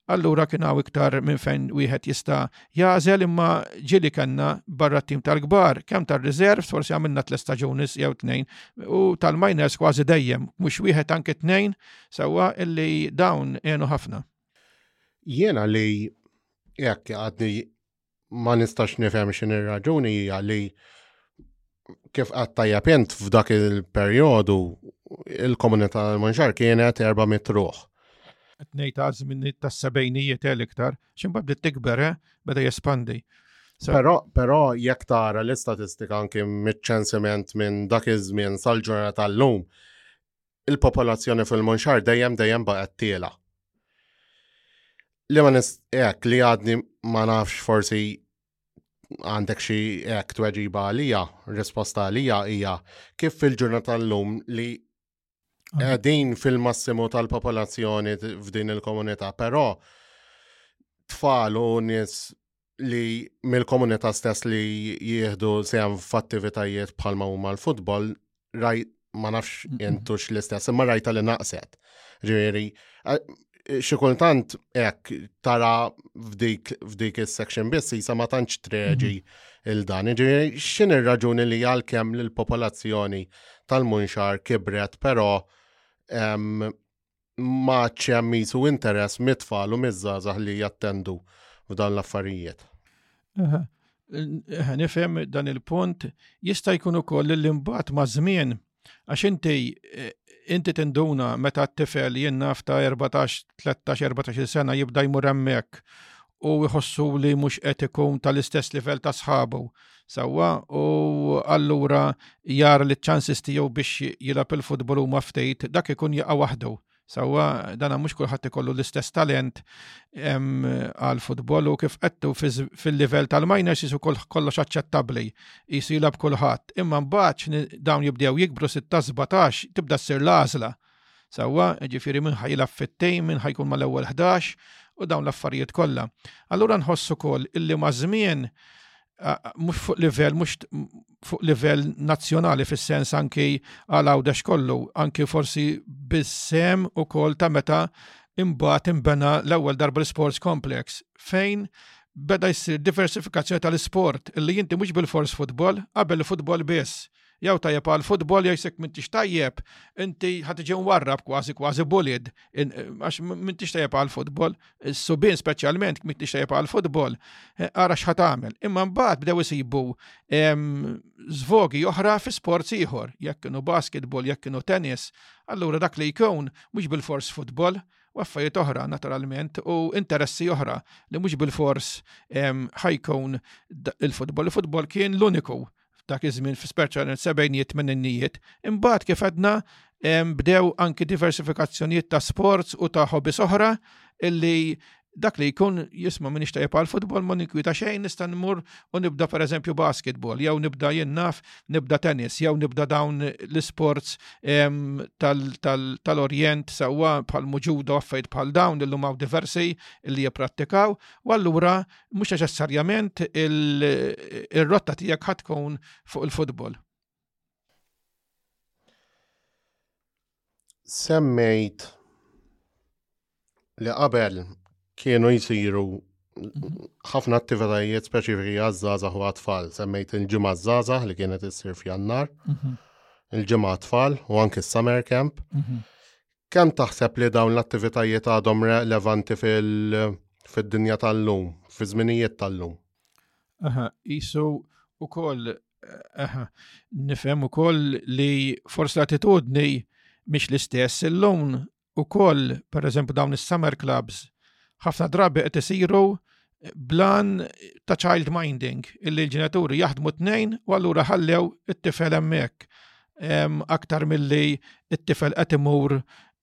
allura kien hawn iktar minn fejn wieħed jista' jagħżel imma ġieli kellna barra t-tim tal-kbar, kemm tar-reserves forsi għamilna tliet staġuni jew tnejn u tal-minors kważi dejjem, mhux wieħed anke tnejn sewwa illi dawn għenu ħafna. Jiena li jekk għadni ma nistax nifhem xin ir-raġuni hija li kif għattajja pjent f'dak il-perjodu il-komunità tal-Manġar kienet erba' mitruħ. Tnejt għazm minn ta' sebejnijiet el eh, iktar, ximbad li tikber, eh, beda jespandi. Pero, pero jekk tara l-istatistika anki mit-ċensiment minn dak iż-żmien sal-ġurnata tal-lum, il-popolazzjoni fil-Munxar dejjem dejjem baqgħet tiela. Li ma nistek li għadni ma nafx forsi għandek xi hekk tweġiba għalija, risposta għalija hija kif fil-ġurnata tal-lum li qegħdin fil-massimu tal-popolazzjoni f'din il-komunità, però tfal u nies li mill-komunità stess li jieħdu sehem f'attivitajiet bħal ma huma l-futbol, rajt ma nafx jentux l-istess, imma rajta li naqset. Ġieri, xi kultant hekk tara f'dik f'dik is-section biss jisa ma tantx treġi mhm. il-dan. Ġieri, x'in ir-raġuni li għalkemm l-popolazzjoni tal-munxar kibret, però ma ċemmisu interess mit-tfal u miż-żgħażagħ li jattendu f'dan l-affarijiet. Nifhem dan il-punt jista' jkun ukoll li mbagħad ma' żmien għax inti eh, inti tinduna meta t-tifel jien naf ta' 14, 13, 14 sena jibda jmur hemmhekk u jħossu li mhux qed ikun tal-istess livell ta' sħabu. Sewwa, u allura jar li ċ-ċansis tiegħu biex jilgħab il-futbol huma ftejt, dak ikun jaqa' waħdu. Sewwa, dana mhux kulħadd ikollu l-istess talent għal futbol u kif qedtu fil-livell tal-minors jisu kollox aċċettabbli, jisu jilgħab kulħadd. Imma mbagħad dawn jibdew jikbru 16-17 tibda ssir l-għażla Sewwa, jiġifieri min ħa jilgħab fit-tim, min ħa jkun mal-ewwel ħdax u dawn l-affarijiet kollha. Allura nħoss ukoll illi maż-żmien mhux fuq livell mhux fuq livell nazzjonali fis-sens anki għal għawdex kollu, anki forsi bis-sem ukoll ta' meta imbagħad imbena l-ewwel darba l-Sports Complex fejn beda jsir diversifikazzjoni tal-isport illi inti mhux bil-fors futbol, qabel futbol biss. Jew tajjeb għal futbol jew jisek mintix tajjeb, inti ħad tiġi warrab kważi kważi bulid, għax mintix tajjeb għal futbol, subin speċjalment mintix tajjeb għal futbol, eh, ara xħat għamel. Imma mbagħad bdew isibu zvogi oħra fi sports ieħor, jekk kienu basketball, jekk kienu tennis, allura dak li jkun mhux bil-fors futbol, u affarijiet oħra naturalment u interessi oħra li mhux bil-fors ħajkun il-futbol. Il-futbol kien l-uniku f'dak iż-żmien speċjalment sebgħinijiet tmeninnijiet, imbagħad kif għedna bdew anki diversifikazzjonijiet ta' sports u ta' hobbies oħra illi dak li jkun jisma' minix tajjeb għal futbol ma ninkwita xejn nista' nmur u nibda pereżempju basketball jew nibda jien naf nibda tennis jew nibda dawn l-isports tal-Orjent sewwa bħal muġuda affejt bħal dawn illum hawn diversi li jipprattikaw u allura mhux neċessarjament ir-rotta tiegħek ħad tkun fuq il-futbol. Semmejt li qabel kienu jisiru ħafna attivitajiet speċifiki għaż-żgħażagħ u għat-tfal. Semmejt il-ġimgħa żgħażagħ li kienet issir f'Jannar, mhm. il-ġimgħa tfal u anke s-summer camp. Mhm. Kemm taħseb li dawn l-attivitajiet għadhom relevanti fid-dinja tal-lum, fi żminijiet tal-lum? Aha, jisu u koll, aha, nifem u koll li forsi l-attitudni miex l-istess il-lum u koll, per eżempju, dawn is-summer clubs, ħafna drabi qed isiru blan ta' child minding, illi l-ġenituri jaħdmu tnejn u allura ħallew it-tifel hemmhekk aktar milli it-tifel qed imur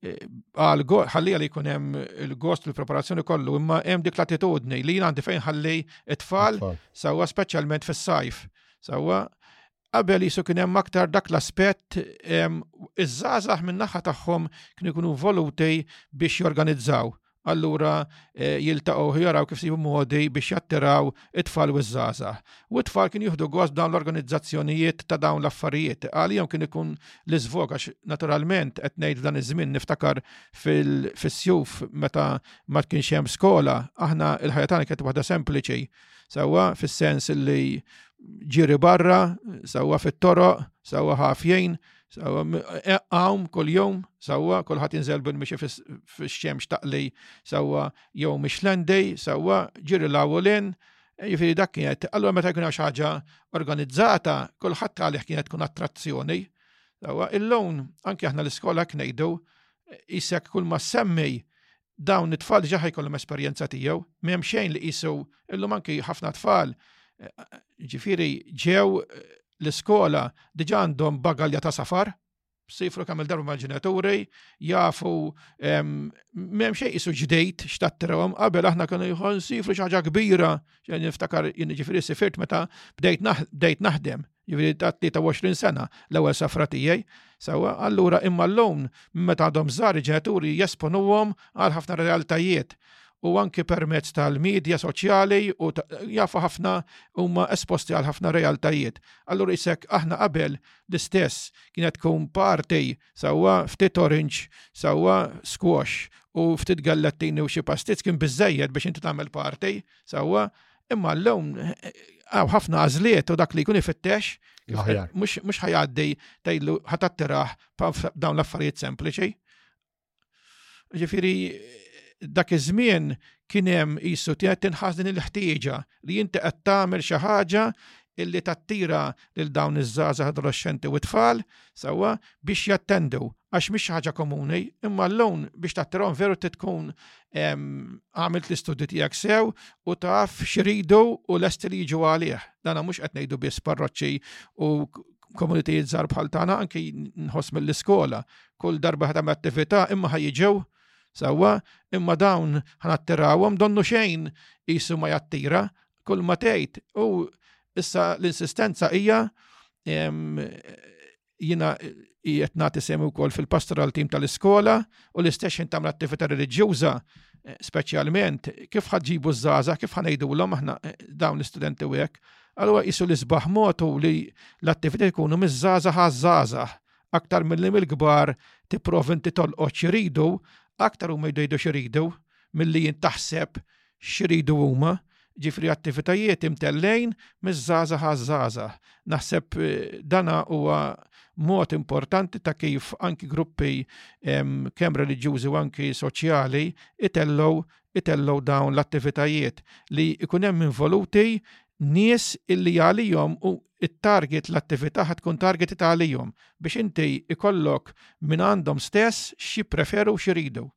eh, għal ħalli għal jkun hemm il-gost il-preparazzjoni kollu, imma hemm dik l-attitudni li jien għandi fejn ħalli it-tfal sawa speċjalment fis-sajf. Sawa qabel jisu kien hemm aktar dak l-aspett iż-żgħażagħ min-naħa tagħhom kienu jkunu voluti biex jorganizzaw. Allura eh, jiltaqgħu jaraw kif sibu modi biex jattiraw it-tfal u ż-żgħażagħ. U t-tfal kien jieħdu gost dawn l-organizzazzjonijiet ta' dawn l-affarijiet. Għalihom kien ikun l-iżvog għax naturalment qed ngħid dan iż-żmien niftakar fis-sjuf meta ma kienx hemm skola, aħna il-ħajja tagħna kienet waħda sempliċi Sewwa fis-sens li ġiri barra, sewwa fit-toroq, sewwa ħafjejn, sewwa hawn kuljum, sewwa kulħadd inżel bil-mixi fix-xemx taqli, sewwa jew mixlendej, sewwa ġiri l-awlin, Jifieri dak kienet, allura meta jkun xi ħaġa organizzata, kulħadd għalih kienet tkun attrazzjoni. Illum anke aħna l-iskola ngħidu isek kull ma semmej dawn it-tfal diġà ħajkollhom esperjenza tiegħu, m'hemm xejn li qisu illum anki ħafna tfal ġifieri ġew l-iskola diġà għandhom bagalja ta' safar, sifru kemm il-darba mal-ġenituri, jafu m'hemm xejn isu ġdejt x'tattrahom, qabel aħna kienu jħon sifru xi ħaġa kbira, xejn niftakar jien ġifieri sifirt meta bdejt naħdem. Jiġifieri ta' 23 sena l-ewwel safra tiegħi. Sewwa, allura imma llum meta għadhom żgħar il-ġenituri jesponuhom għal ħafna realtajiet u anki permezz tal-medja soċjali u jafu ħafna huma esposti għal ħafna realtajiet. Allura isek aħna qabel l-istess kienet tkun party sewwa ftit orange sewwa squash u ftit gallettini u xi pastizz kien biżejjed biex inti tagħmel party sewwa Imma l-lum għaw ħafna għazliet u dak li jkun ifittex, mux ħajaddi tajlu ħatattiraħ dawn l-affarijiet sempliċi. Ġifiri, dak iż-żmien kien hemm qisu tiegħek tinħas din il-ħtieġa li inti qed tagħmel xi ħaġa illi tattira lil dawn iż-żgħażagħ adolescenti u tfal sewwa biex jattendu għax mhix ħaġa komuni, imma l-lum biex tattirhom veru tkun għamilt l-istudji tiegħek sew u taf xiridu u lesti li jiġu għalih. Dana mhux qed ngħidu biss parroċċi u komunitajiet żgħar bħal tagħna anki nħoss mill-iskola. Kull darba ħadam attività imma ħajġew sewwa imma dawn ħanattirawhom donnu xejn qisu ma jattira kull ma tgħid u issa l-insistenza hija jina jiet nagħti semi wkoll fil-pastoral tim tal-iskola u l-istess intam l-attività reliġjuża eh, speċjalment kif ħadġibu żaza, kif ħanejdulhom aħna eh, dawn l-istudenti u hekk. Allura qisu l isbaħ motu li l-attività jkunu miż-żaza ħaż-żaza aktar mill-li mill-kbar tipprov inti tolqoċ jiridu, aktar u jridu xiridu mill-li jintaħseb x'iridu huma, ġifieri attivitajiet imtellgħin miż-żgħażagħ għaż-żgħażagħ. Naħseb dan huwa mod importanti ta' kif anki gruppi kemm reliġjużi u anki soċjali itellgħu itellgħu dawn l-attivitajiet li jkun hemm involuti nies illi għalihom u it-target l-attività ħad tkun targeted għalihom biex inti ikollok minn għandhom stess x'jippreferu u x'iridu.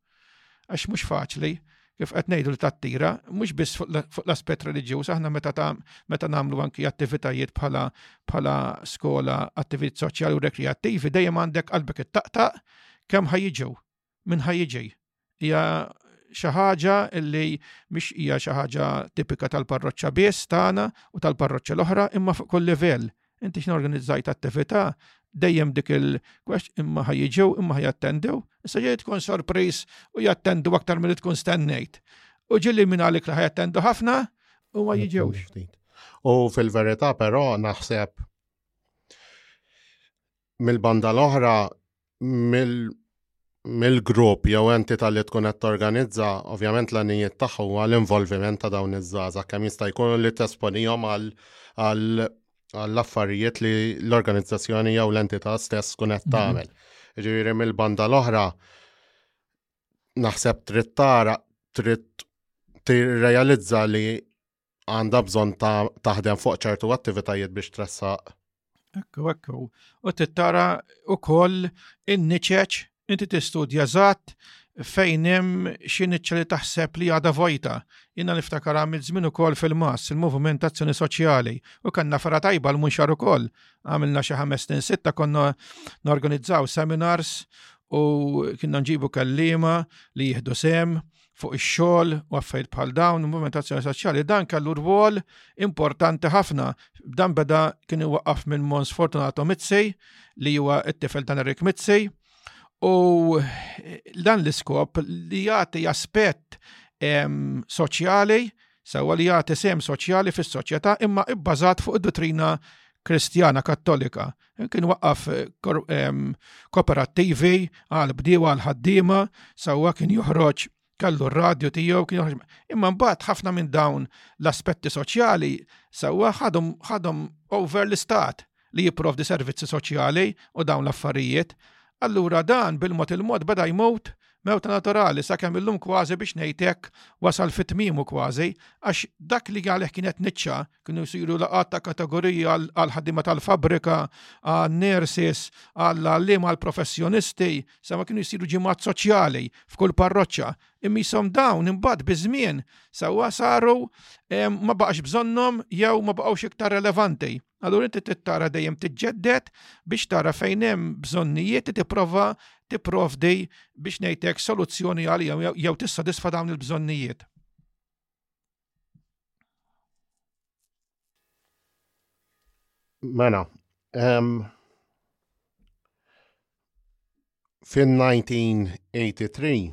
Għax mhux faċli, kif qed ngħidu li tattira, mhux biss fuq l-aspett reliġjuż, aħna meta ta' meta nagħmlu anki attivitajiet bħala bħala skola, attivitajiet soċjali u rekreattivi, dejjem għandek qalbek it-taqtaq kemm ħajġu, minn ħajġi. Hija xi ħaġa li mhix hija xi ħaġa tipika tal-parroċċa biss tagħna u tal-parroċċa l-oħra imma fuq kull livell Inti x'norganizzajt attività dejjem dik il-kwest imma ħajġew imma ħajattendew, issa ġej tkun sorpriż u jattendu aktar milli tkun stennejt. U ġilli minn għalik li ħajattendu ħafna u ma jiġewx. U fil-verità però naħseb mill-banda l-oħra mill-grupp mil jew entità li tkun qed torganizza, ovvjament l-għanijiet tagħha huwa l-involviment ta' dawn iż-żgħażagħ kemm jista' jkun li tesponihom għall-affarijiet li l-organizzazzjoni jew l-entità stess tkun qed mhm. tagħmel. Ġifieri mill-banda l-oħra naħseb trid tara trid tirrealizza li għandha bżonn ta' taħdem fuq ċertu attivitajiet biex tressaq. Ekku, ekku. U tittara u koll in-niċeċ inti tistudja zatt fejn hemm xi niċċa li taħseb li għadha vojta. Jiena niftakar għamil żmien ukoll fil-mas, il-Moviment Azzjoni Soċjali, u kanna ferra tajba l-munxar ukoll. Għamilna xi ħames snin sitta konna norganizzaw seminars u kienna nġibu kellima li jieħdu sem fuq ix-xogħol u affarijiet bħal dawn, movimentazzjoni soċjali, dan kellu rwol importanti ħafna. Dan beda kien iwaqqaf minn Mons Fortunato Mizzi, li huwa t-tifel ta' Enric Mizzi, u dan l-iskop li jagħti aspett soċjali Sewwa li jagħti sehem soċjali fis-soċjetà imma ibbażat fuq id-duttrina Kristjana Kattolika. Kien waqqaf kooperattivi għal bdiewa għal ħaddiema, sewwa kien joħroġ kellu r-radju tiegħu kien joħroġ. Imma mbagħad ħafna minn dawn l-aspetti soċjali sewwa ħadhom ħadhom over l-istat. li jipprovdi servizzi soċjali u dawn l-affarijiet, allura dan bil-mod il-mod beda jmut mewta naturali sakemm illum kważi biex ngħid hekk wasal fi tmiemu kważi għax dak li għalih kien qed niċċa kienu jsiru laqgħat ta' kategoriji għal ħaddiema tal-fabrika, għal nurses, għal għalliem għal professjonisti, sa ma kienu jsiru ġimgħat soċjali f'kull parroċċa. Immisom dawn imbagħad biż-żmien sawa saru ma baqax bżonnhom jew ma baqgħux iktar relevanti. Allura inti tittara dejjem tiġġedded biex tara fejn hemm bżonnijiet li tipprova tipprovdi biex ngħidlek soluzzjoni għalihom jew tissodisfa dawn il-bżonnijiet. Mena, um, fin-1983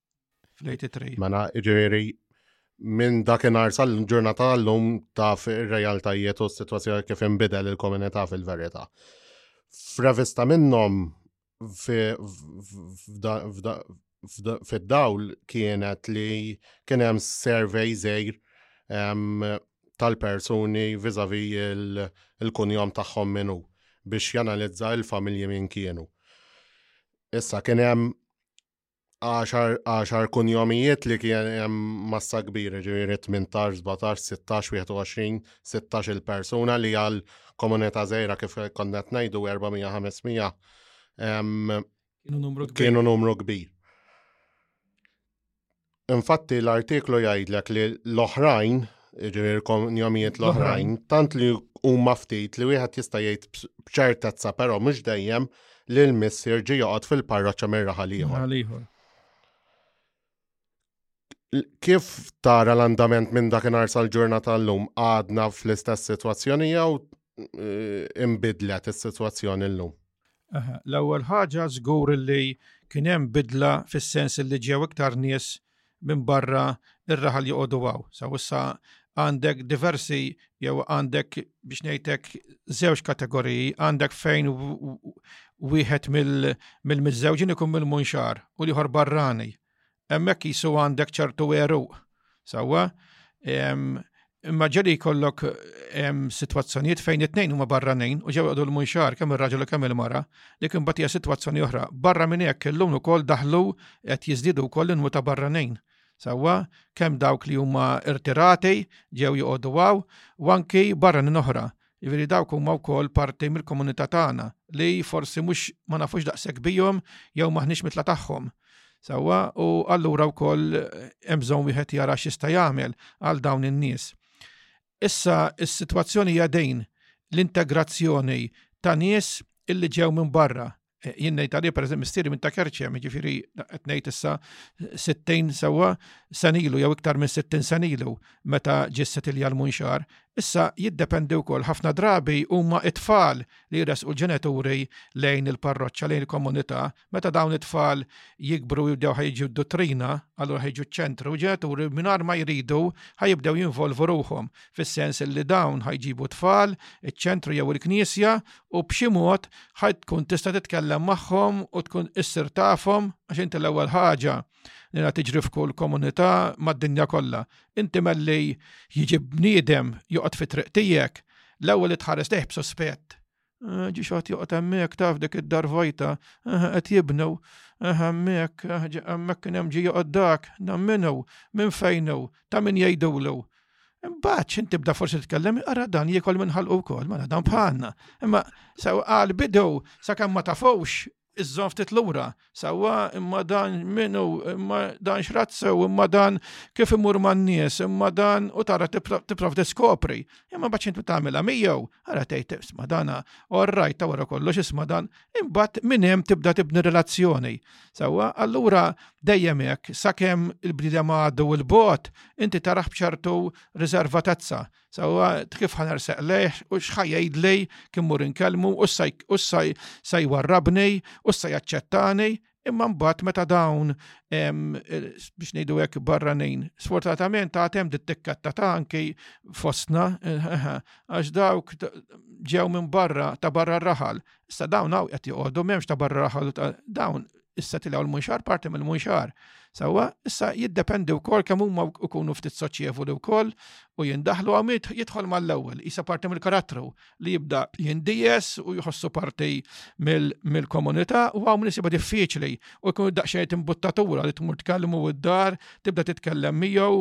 fl-83. Mela, ġifieri minn dakinhar sal-ġurnata l-lum taf ir-realtajiet u s-sitwazzjoni kif inbidel il-komunità fil-verità. F'revista minnhom fid-dawl kienet li kien hemm survey żejr tal-persuni vizavi il-kunjom tagħhom minnu biex janalizza il-familji minn kienu. Issa kien hemm għaxar, għaxar kunjomijiet li kien hemm massa kbira, ġifieri 18, 17, 16, 21, 16 il-persuna li għal komunità żgħira kif konna qed ngħidu 400-500 kienu numru kbir. Infatti l-artiklu jgħidlek li l-oħrajn, ġifieri l-kunjomijiet l-oħrajn, tant li huma ftit li wieħed jista' jgħid b'ċertezza però mhux dejjem li l-missier ġie joqgħod fil-parroċċa mir-raħal ieħor. Kif tara l-andament minn dakinhar sal-ġurnata llum għadna fl-istess sitwazzjoni jew eh, imbidlet is-sitwazzjoni llum? L-ewwel ħaġa żgur li kien hemm bidla fis-sens li ġew iktar nies minbarra r-raħal joqogħdu hawn. Sa issa għandek diversi jew għandek biex ngħid hekk żewġ kategoriji, għandek fejn wieħed mill-miżżewġin ikun mill-munxar u liħor barrani. Hemmhekk jisu għandek ċertu eru. Sawwa, Imma ġeli jkollok sitwazzjonijiet fejn it-tnejn huma barranin u ġew għadu l-munxar kemm ir-raġel u kemm il-mara, dik imbagħad hija sitwazzjoni oħra. Barra minn hekk illum ukoll daħlu qed jiżdiedu wkoll l ta' barranin. Sewwa, kemm dawk li huma irtirati ġew joqogħdu għaw u anki barranin oħra. Jiġifieri dawk huma wkoll parti mill-komunità tagħna li forsi mhux ma nafux daqshekk bihom jew m'aħniex mitla tagħhom. Sewwa u allura wkoll hemm bżonn wieħed jara x'jista' jagħmel għal dawn in-nies. Issa s-sitwazzjoni hija dejn l-integrazzjoni ta' nies illi ġew minn barra, Eh, jien ngħid għalih pereżempju mistieri minn ta' kerċem, jiġifieri qed ngħid issa 60 sewwa sanilu jew iktar minn 60 sanilu meta ġie setilja l-munxar. Issa jiddependi wkoll ħafna drabi huma it-tfal li jresqu l-ġenituri lejn il-parroċċa lejn il-komunità, meta dawn it-tfal jikbru jibdew ħajġu d-dottrina, allura ħajġu ċ-ċentru, ġenituri mingħajr ma jridu ħajibdew jinvolvu ruhom fis-sens li dawn ħajġibu tfal, iċ-ċentru jew il-knisja u b'xi mod ħajt tkun tista' titkellem magħhom u tkun issir tafhom għax inti l-ewwel ħaġa li qed tiġri f'kull komunità mad-dinja kollha. Inti melli jiġi bniedem joqgħod fi triq tiegħek, l-ewwel li tħares lejh b'suspett. Eh, ġi xogħod joqgħod hemmhekk taf dik id-dar vojta, eh, qed jibnew, eh, hemmhekk hemmhekk kien hemm ġi joqgħod dak, dan minnu, minn fejnu, ta' min jgħidulu. Imbagħad x'in tibda forsi titkellem ara dan jiekol minn ħalqu wkoll, mela dan bħalna. Imma sew qal bidew sakemm ma tafux iżżon ftit lura. Sewwa imma dan minnu, imma dan x'razzew, imma dan kif imur man-nies, imma dan u tara tiprof diskopri. Imma bad x'in tagħmilha miegħu, ara tgħid isma' dana, orrajt ta' wara kollox isma' dan imbagħad minn hemm tibda tibni relazzjoni. Sewwa, allura dejjem hekk, sakemm il-bniedem għadu il bot inti taraħ bċertu riservatezza. Sewwa, kif ħanerseq lejh u xħajajdli kien mur inkellmu u ssaj jwarrabni u ssaj jaċċettani, Imma mbagħad meta dawn biex ngħidu hekk barranin, sfortunatament ta' hemm dit-tikketta ta' anki fostna għax dawk ġew minn barra ta' barra raħal. Issa dawn hawn qed joqogħdu m'hemmx ta' barra raħal ta' dawn issa tilgħu l-munxar parti mill-munxar. Sawa, issa jiddependi wkoll kemm huma jkunu ftit soċjevoli wkoll u jindaħlu għamit jidħol mal-ewwel, isa parti mill-karattru, li jibda jindijes u jħossu parti mill-komunità u għaw minn jisiba diffiċli u jkun daqxejn timbuttatura li tmur tkellimu id-dar, tibda titkellem miegħu,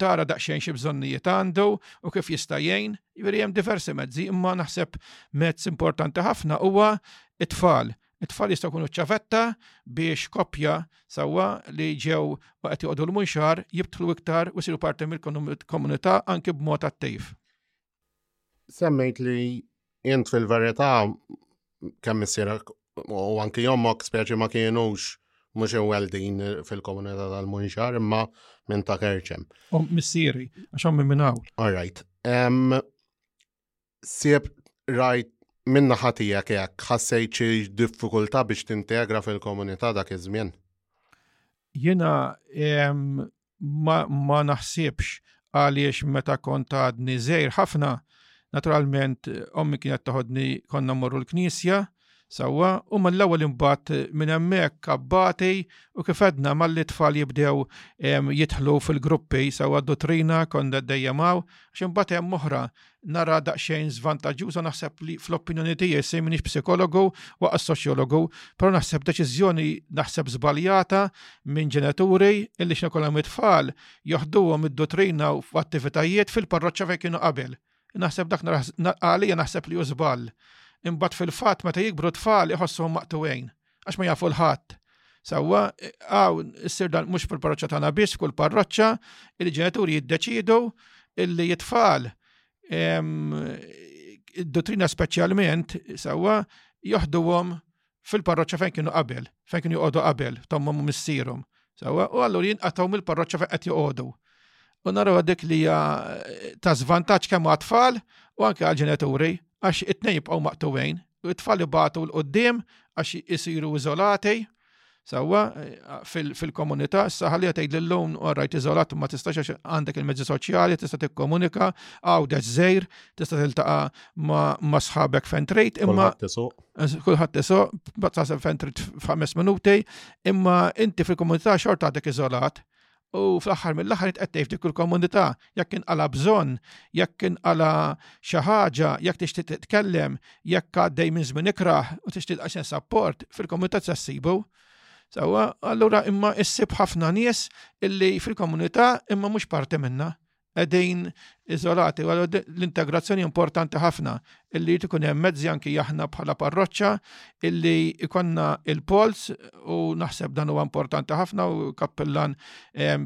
tara daqxejn xi bżonnijiet għandu u kif jista' jgħin. Jiġifieri hemm diversi mezzi imma naħseb mezz importanti ħafna huwa it-tfal. It-tfal jistgħu jkunu ċavetta biex koppja sewwa li ġew waqt joqogħdu l-munxar jibtlu iktar u jsiru parti mill-komunità anki b'mod attiv. Semmejt li int fil-verità kemm issirek u anki jommok speċi ma kienux mhux iweldin fil-komunità tal-Munxar imma minn ta' Kerċem. U missieri, għax ommi minn hawn. All right. Sieb rajt minna ħatijak jekk ħassejt xi diffikultà biex tintegra fil-komunità dak iż-żmien? Jiena ma, ma naħsibx għaliex meta kont għadni żejr ħafna, naturalment ommi kienet taħodni konna morru l-knisja, sawa, u mill-ewwel imbagħad minn hemmhekk kabbati u kif għedna malli tfal jibdew jidħlu fil-gruppi sawa dottrina konna dejjem hawn, x'imbagħad hemm oħra nara daqsxejn żvantaġġuża naħseb li fl-opinjoni tiegħi se minix psikologu u soċjologu, però naħseb deċiżjoni naħseb żbaljata minn ġenituri illi xna kollha mitfall joħduhom id-dottrina u attivitajiet fil-parroċċa fejn kienu qabel. Naħseb dak għalija naħseb li hu żball. Imbagħad fil-fatt meta jikbru tfal iħossuhom maqtuwejn. għax ma jafu l-ħadd. Sawa, għaw, issir dan mux fil-parroċċa tagħna biss, kull parroċċa, il-ġenituri jiddeċidu illi jitfall id-dottrina speċjalment, sawa, joħduhom fil-parroċċa fejn kienu qabel, fejn kienu joqogħdu qabel, tommhom u missierhom. Sawa, u allura jinqatgħu mill-parroċċa fejn qed joqogħdu. U naraw dik li hija ta' żvantaġġ kemm għat-tfal u anke għal-ġenituri għax it-tnejn jibqgħu maqtuwejn it-tfal ibatu l-qoddim għax isiru iżolati, sawa fil-komunità, issa ħalli għatejt l-lum orrajt iżolat ma tistax għax għandek il-mezzi soċjali, tista' tikkomunika, għawdex żejr, tista' tiltaqa ma sħabek fejn trejt, imma kulħadd tisoq, tasab fejn trid f'ħames minuti, imma inti fil-komunità xorta għadek iżolat, u fl-aħħar mill-aħħar int qed tgħid dik il-komunità jekk inqala bżonn, jekk inqala xi ħaġa, jekk tixtieq titkellem, jekk għaddej minn żmien ikrah u tixtieq għaxen sapport, fil-komunità se ssibu. Sawa, allura imma issib ħafna nies illi fil-komunità imma mhux parti minna. qegħdin iżolati. L-integrazzjoni importanti ħafna illi tkun hemm mezzi anki aħna bħala parroċċa illi ikonna il-pols u naħseb dan huwa importanti ħafna u kappellan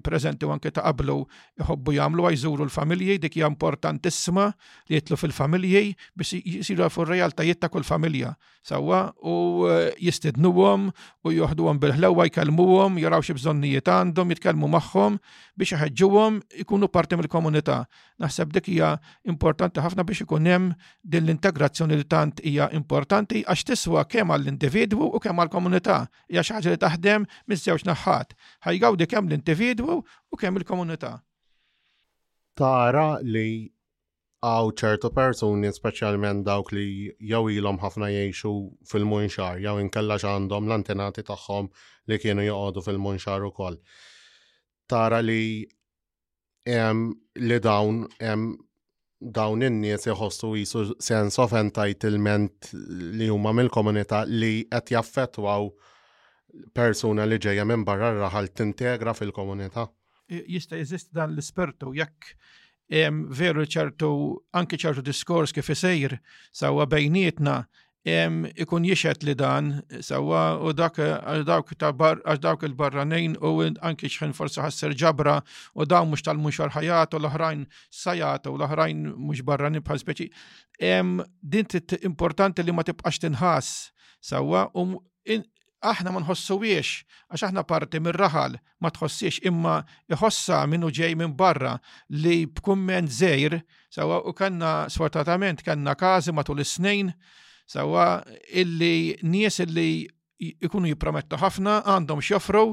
preżenti u anki ta' qablu jħobbu jagħmlu jżuru l-familji dik hija importantissima li jitlu fil-familji biex jisiru fuq realtajiet ta' kull familja. Sewwa u jistednuhom u joħduhom bil-ħlewwa jkellmuhom, jaraw xi bżonnijiet għandhom, jitkellmu magħhom biex iħeġġuhom ikunu parti mill-komunità. Naħseb dik hija importanti ħafna biex ikun hemm din l-integrazzjoni li tant hija importanti għax tiswa kemm għall-individwu u kemm għall-komunità. Hija xi ħaġa li taħdem miż-żewġ naħħat. Ħajgawdi kemm l-individwu u kemm il-komunità. Tara li Għaw ċertu persuni, speċjalment dawk li jew ilhom ħafna jgħixu fil-munxar, jew inkella x'għandhom l-antenati tagħhom li kienu joqogħdu fil-munxar ukoll. Tara li hemm li dawn hemm dawn in-nies iħossu jisu sense of entitlement li huma mill-komunità li qed jaffettwaw persuna li ġejja minn barra r-raħal tintegra fil-komunità. Jista' jeżisti dan l-ispirtu jekk veru ċertu anki ċertu diskors kif isejr sawa bejnietna ikun jixed li dan sawa u dak għax dawk ta' bar għax dawk il-barranin u anki xħin forsi ħasser ġabra u dawn mhux tal-mhux ħajat u l-oħrajn sajat u l-oħrajn mhux barranin bħal speċi. Din importanti li ma tibqax tinħass sawa u Aħna ma nħossuhiex għax aħna parti mir-raħal, ma tħossiex imma iħossha min hu ġej minn barra li b'kumment żgħir, sewwa u kellna sfortunatament kellna każi matul is-snin, sewwa illi nies illi jkunu jippromettu ħafna għandhom x'joffru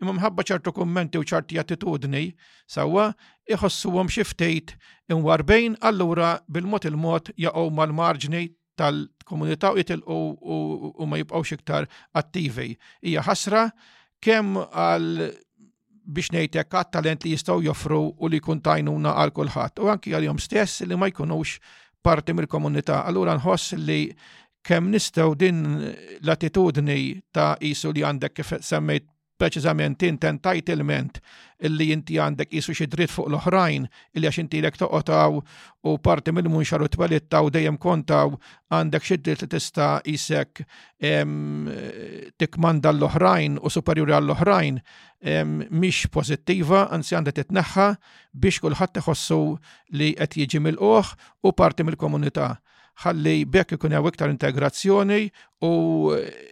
imma minħabba ċertu kummenti u ċerti attitudni sewwa iħossuhom xi ftit imwarbejn allura bil-mod il-mod jaqgħu mal-marġni tal-komunità u jitilqu u ma jibqgħux iktar attivi. Hija ħasra kemm għal biex ngħidlek għat talent li jistgħu joffru u li jkun tajnuna għal kulħadd u anki għalihom stess li ma jkunux parti mill-komunità. Allura nħoss li kemm nistgħu din l-attitudni ta' isu li għandek kif semmejt preċiżament int entitlement illi inti għandek qisu xi dritt fuq l-oħrajn illi għax inti lek toqgħod hawn u parti mill-munxar u twelid taw dejjem kont hawn għandek xi dritt li tista' isek tikmanda l-oħrajn u superjuri għall-oħrajn mhix pożittiva, anzi għandha titneħħa biex kulħadd iħossu li qed jiġi mill u parti mill-komunità. ħalli b'hekk ikun hemm iktar integrazzjoni u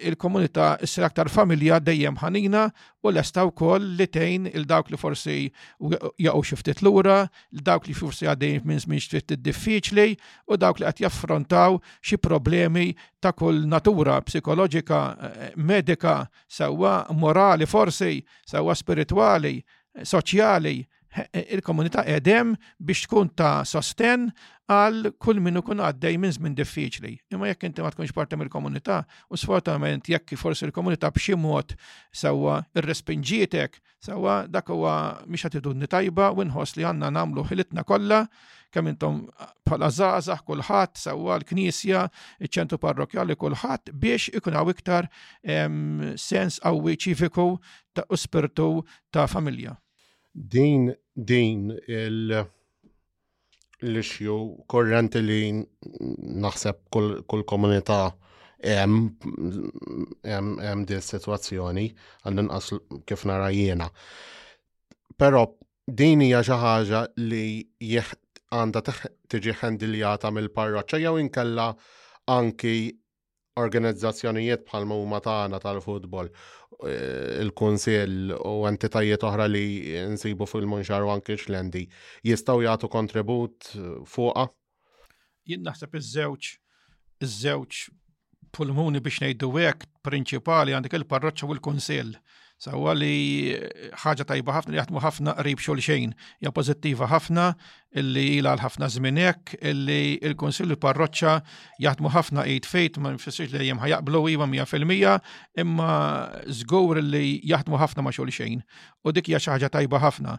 il-komunità issir aktar familja dejjem ħanina u lesta wkoll li tgħin il dawk li forsi jaqgħu xi ftit lura, l dawk li forsi għaddejjin minn żmien ftit diffiċli u dawk li qed jaffrontaw xi problemi ta' kull natura psikoloġika, medika, sewwa morali forsi, sewwa spiritwali, soċjali, il-komunità edem biex tkun ta' sosten għal kull min ikun għaddej minn żmien diffiċli. Imma jekk inti ma tkunx parti mill-komunità, u sfortunatament jekk forsi l-komunità b'xi mod sewwa irrespinġietek, sewwa dak huwa mhix attitudni tajba u nħoss li għandna nagħmlu ħilitna kollha kemm intom bħala żgħażagħ kulħadd sewwa l-knisja, iċ-ċentru parrokjali kulħadd biex ikun hawn iktar sens qawwi ċiviku ta' u spirtu ta' familja. Din din il- l-issue korrenti li naħseb kull, kull komunità hemm hemm din sitwazzjoni għal inqas kif nara jiena. Però din hija xi ħaġa li għandha tiġi ħendiljata mill-parroċċa jew inkella anki organizzazzjonijiet bħalma huma tagħna tal-futbol, eh, il-Kunsill u entitajiet oħra li nsibu fil-Munxar u anke xlendi jistgħu jagħtu kontribut fuqha? Jien naħseb iż-żewġ iż-żewġ pulmuni biex ngħidu hekk prinċipali għandek il-parroċċa u l-Kunsill. Sawa li ħaġa tajba ħafna li jaħdmu ħafna qrib xulxejn. Ja pożittiva ħafna illi ila għal ħafna żmien hekk illi il-Kunsill il-Parroċċa jaħdmu ħafna id fejt ma nfissirx li hemm ħajaqblu iva 100% imma żgur illi jaħdmu ħafna ma' xulxejn. U dik hija xi ħaġa tajba ħafna.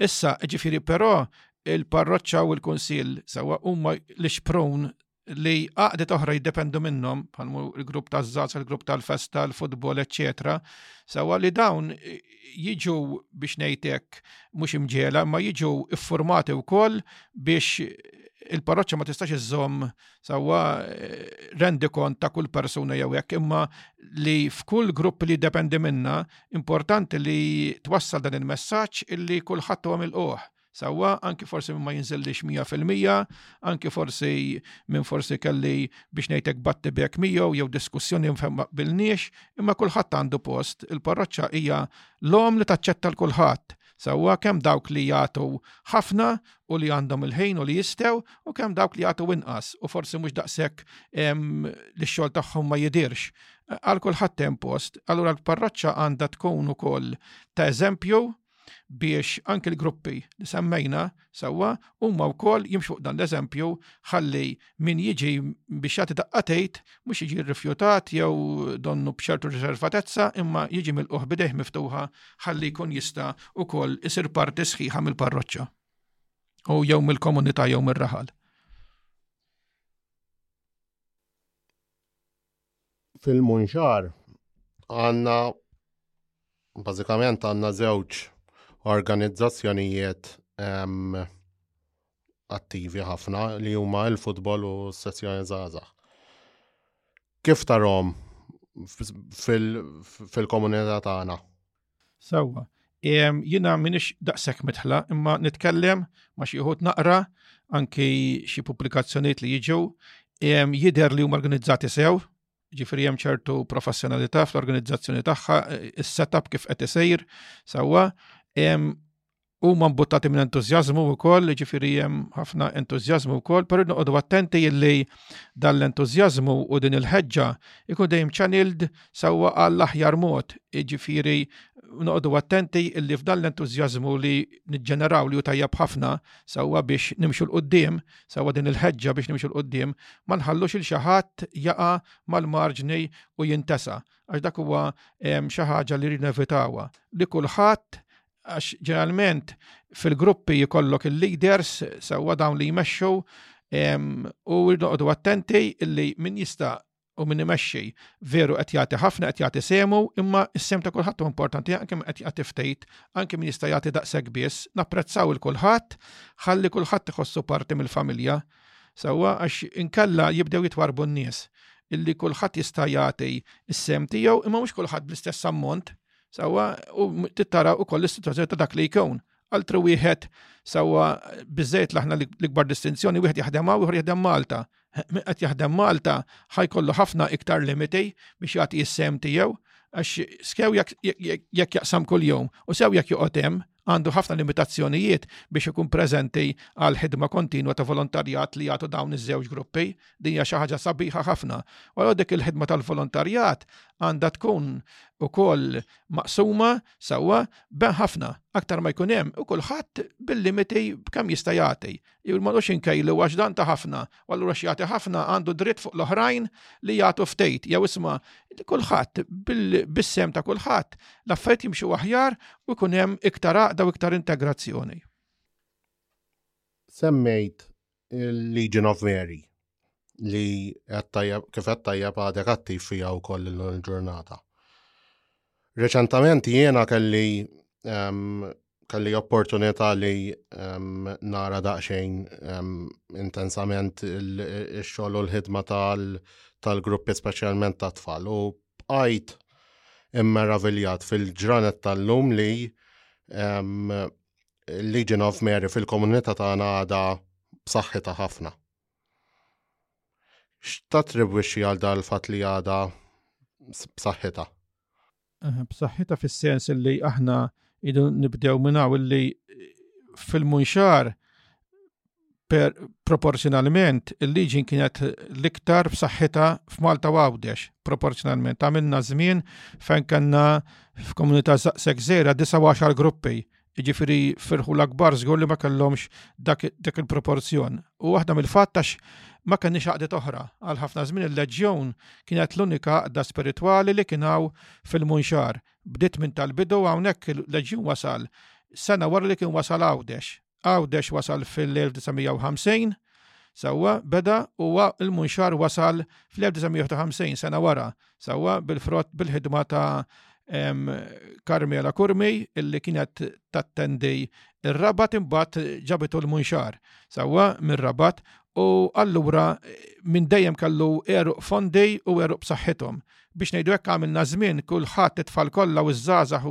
Issa, ġifieri però il-parroċċa u l-kunsill sawa huma l-ixprun li għaqdiet oħra jiddependu minnhom, bħal il-grupp taż-żaz, il-grupp tal-festa, il-futbol, eċċetera, sawa li dawn jiġu biex ngħidlek mhux imġela, ma jiġu iffurmati wkoll biex il-parroċċa ma tistax iżżomm sawa eh, rendi kont ta' kull persuna jew hekk, imma li f'kull grupp li jiddependi minna, importanti li twassal dan il-messaġġ illi kulħadd huwa mill-qoħ Sawa, anki forsi minn ma jinżillix 100%, anki forsi minn forsi kelli biex ngħidlek batti bek miegħu jew diskussjoni mfem ma qbilniex, imma kulħadd għandu post, il-parroċċa hija l-om li taċċetta l kulħadd. Sawa kemm dawk li jagħtu ħafna u li għandhom il-ħin u li jistew u kemm dawk li jagħtu inqas u forsi mhux daqshekk li x-xogħol tagħhom ma jidirx. Għal kulħadd hemm post, allura l-parroċċa għandha tkun ukoll ta' eżempju biex anki l-gruppi li semmejna sewwa huma wkoll jimxu fuq dan l-eżempju ħalli min jiġi biex jagħti daqqa tgħid mhux jiġi rrifjutat jew donnu b'ċertu riservatezza imma jiġi milquh bidejh miftuħa ħalli jkun jista' wkoll isir parti sħiħa mill-parroċċa. U jew mill-komunità jew mir-raħal. Fil-Munxar għandna bażikament għandna żewġ organizzazzjonijiet ehm, attivi ħafna li huma l-futbol u s-sezzjoni żgħażagħ. Kif tarhom fil-komunità tagħna? Sewwa. Jiena minix daqshekk midħla imma nitkellem ma' xi wħud naqra anki xi pubblikazzjonijiet li jiġu jidher li huma organizzati sew, ġifieri hemm ċertu professjonalità fl-organizzazzjoni tagħha, is-setup kif qed isir sewwa. huma mbuttati minn entużjażmu wkoll, ġifieri hemm ħafna entużjażmu wkoll, però noqogħdu attenti li dan l-entużjażmu u din il-ħeġġa ikun dejjem channeled sewwa għall-aħjar mod, ġifieri noqogħdu attenti li f'dan l-entużjażmu li niġġeneraw li hu tajjeb ħafna sewwa biex nimxu l qudiem sewwa din il-ħeġġa biex nimxu l qudiem ma nħallux il xi ħadd jaqa' mal-marġni u jintesa' għax dak huwa xi ħaġa li rridu nevitawha li kulħadd għax ġeneralment fil-gruppi jikollok il-leaders sewwa dawn li jmexxu u rridu attenti illi min jista' u min imexxi veru qed jagħti ħafna qed jagħti semu imma s-sem ta' kulħadd huwa importanti anke qed jagħti ftejt anke min jista' jagħti daqshekk biss napprezzaw il kulħadd ħalli kulħadd iħossu parti mill-familja sewwa għax inkella jibdew jitwarbu n-nies illi kulħadd jista' jagħti s-sem tiegħu imma mhux kulħadd bl-istess ammont Sawa, u tittara u koll is-situazzjoni ta' dak li jkun. Altru wieħed sawa bizzejt laħna l-ikbar distinzjoni wieħed jaħdem u wieħed jaħdem Malta. Min qed jaħdem Malta ħajkollu ħafna iktar limiti biex jagħti is-sem tiegħu għax skew jekk jaqsam kuljum u sew jekk joqgħod hemm għandu ħafna limitazzjonijiet biex ikun preżenti għal ħidma kontinwa ta' volontarjat li jagħtu dawn iż-żewġ gruppi. Din hija xi ħaġa sabiħa ħafna. U allura dik il-ħidma tal-volontarjat għandha tkun ukoll maqsuma sewwa ben ħafna aktar ma jkun hemm u kulħadd bil-limiti b'kemm jista' jagħti. Jew ma nux inkejlu għax dan ta' ħafna, u allura x'jagħti ħafna għandu dritt fuq l-oħrajn li jagħtu ftejt. Jew isma' kulħadd bis-sem ta' kulħadd l-affarijiet jimxu aħjar u jkun hemm iktar għaqda u iktar integrazzjoni. Semmejt il-Legion of Mary li kif qed tajjeb għadek attiv fija wkoll illum il-ġurnata. Reċentament jiena kelli um, kelli opportunità li um, nara daqsxejn um, intensament il-xogħol u l-ħidma tal-gruppi speċjalment ta' tfal u bqajt immeraviljat fil-ġranet tal-lum li um, Legion of Mary fil-komunità tagħna għada b'saħħitha ħafna X'tattribwixxi għal dan il-fatt li għadha b'saħħitha? B'saħħitha fis-sens li aħna idu nibdew minn hawn illi fil-munxar per proporzjonalment il-liġi kienet l-iktar f'saħħitha f'Malta u Għawdex proporzjonalment għamilna żmien fejn kellna f'komunità saqsek żejra 19 gruppi Jiġifieri ferħu l-akbar żgur li ma kellhomx dak il-proporzjon. U waħda mill-fatt għax ma kenniex għaqdiet oħra. Għal ħafna żmien il-Leġjon kienet l-unika għaqda spiritwali li kien hawn fil-Munxar. Bdiet minn tal-bidu hawnhekk il-Leġjon wasal sena wara li kien wasal Għawdex. Għawdex wasal fil-1950 sewwa beda u il-Munxar wasal fl-1951 sena wara. Sawa bil-frott bil-ħidma ta' Karmela Kurmi illi kienet tattendi ir-rabat imbagħad ġabitu l-munxar. Sawa mir-rabat u allura minn dejjem kellu eruq fondi u eruq b'saħħithom. Biex ngħidu hekk għamilna żmien kulħadd it-tfal kollha u ż-żgħażagħ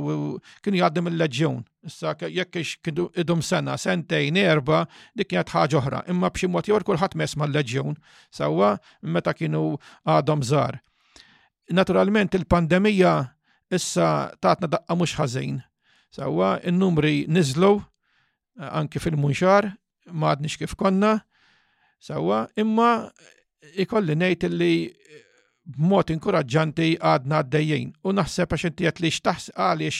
kienu jgħaddu mill-leġjun. Issa jekk kienu idhom sena, sentejn, erba, dik kienet ħaġa oħra, imma b'xi mod jew kulħadd mess mal-leġjun. Sawa meta kienu għadhom żgħar. Naturalment il-pandemija issa tatna daqqa mhux ħażin. Sawa, in-numri niżlu eh, anki fil-munxar, m'għadniex kif konna. Sawa, imma ikolli ngħid li b'mod inkuraġġanti għadna għaddejjin. U naħseb għax inti li xtaħs għaliex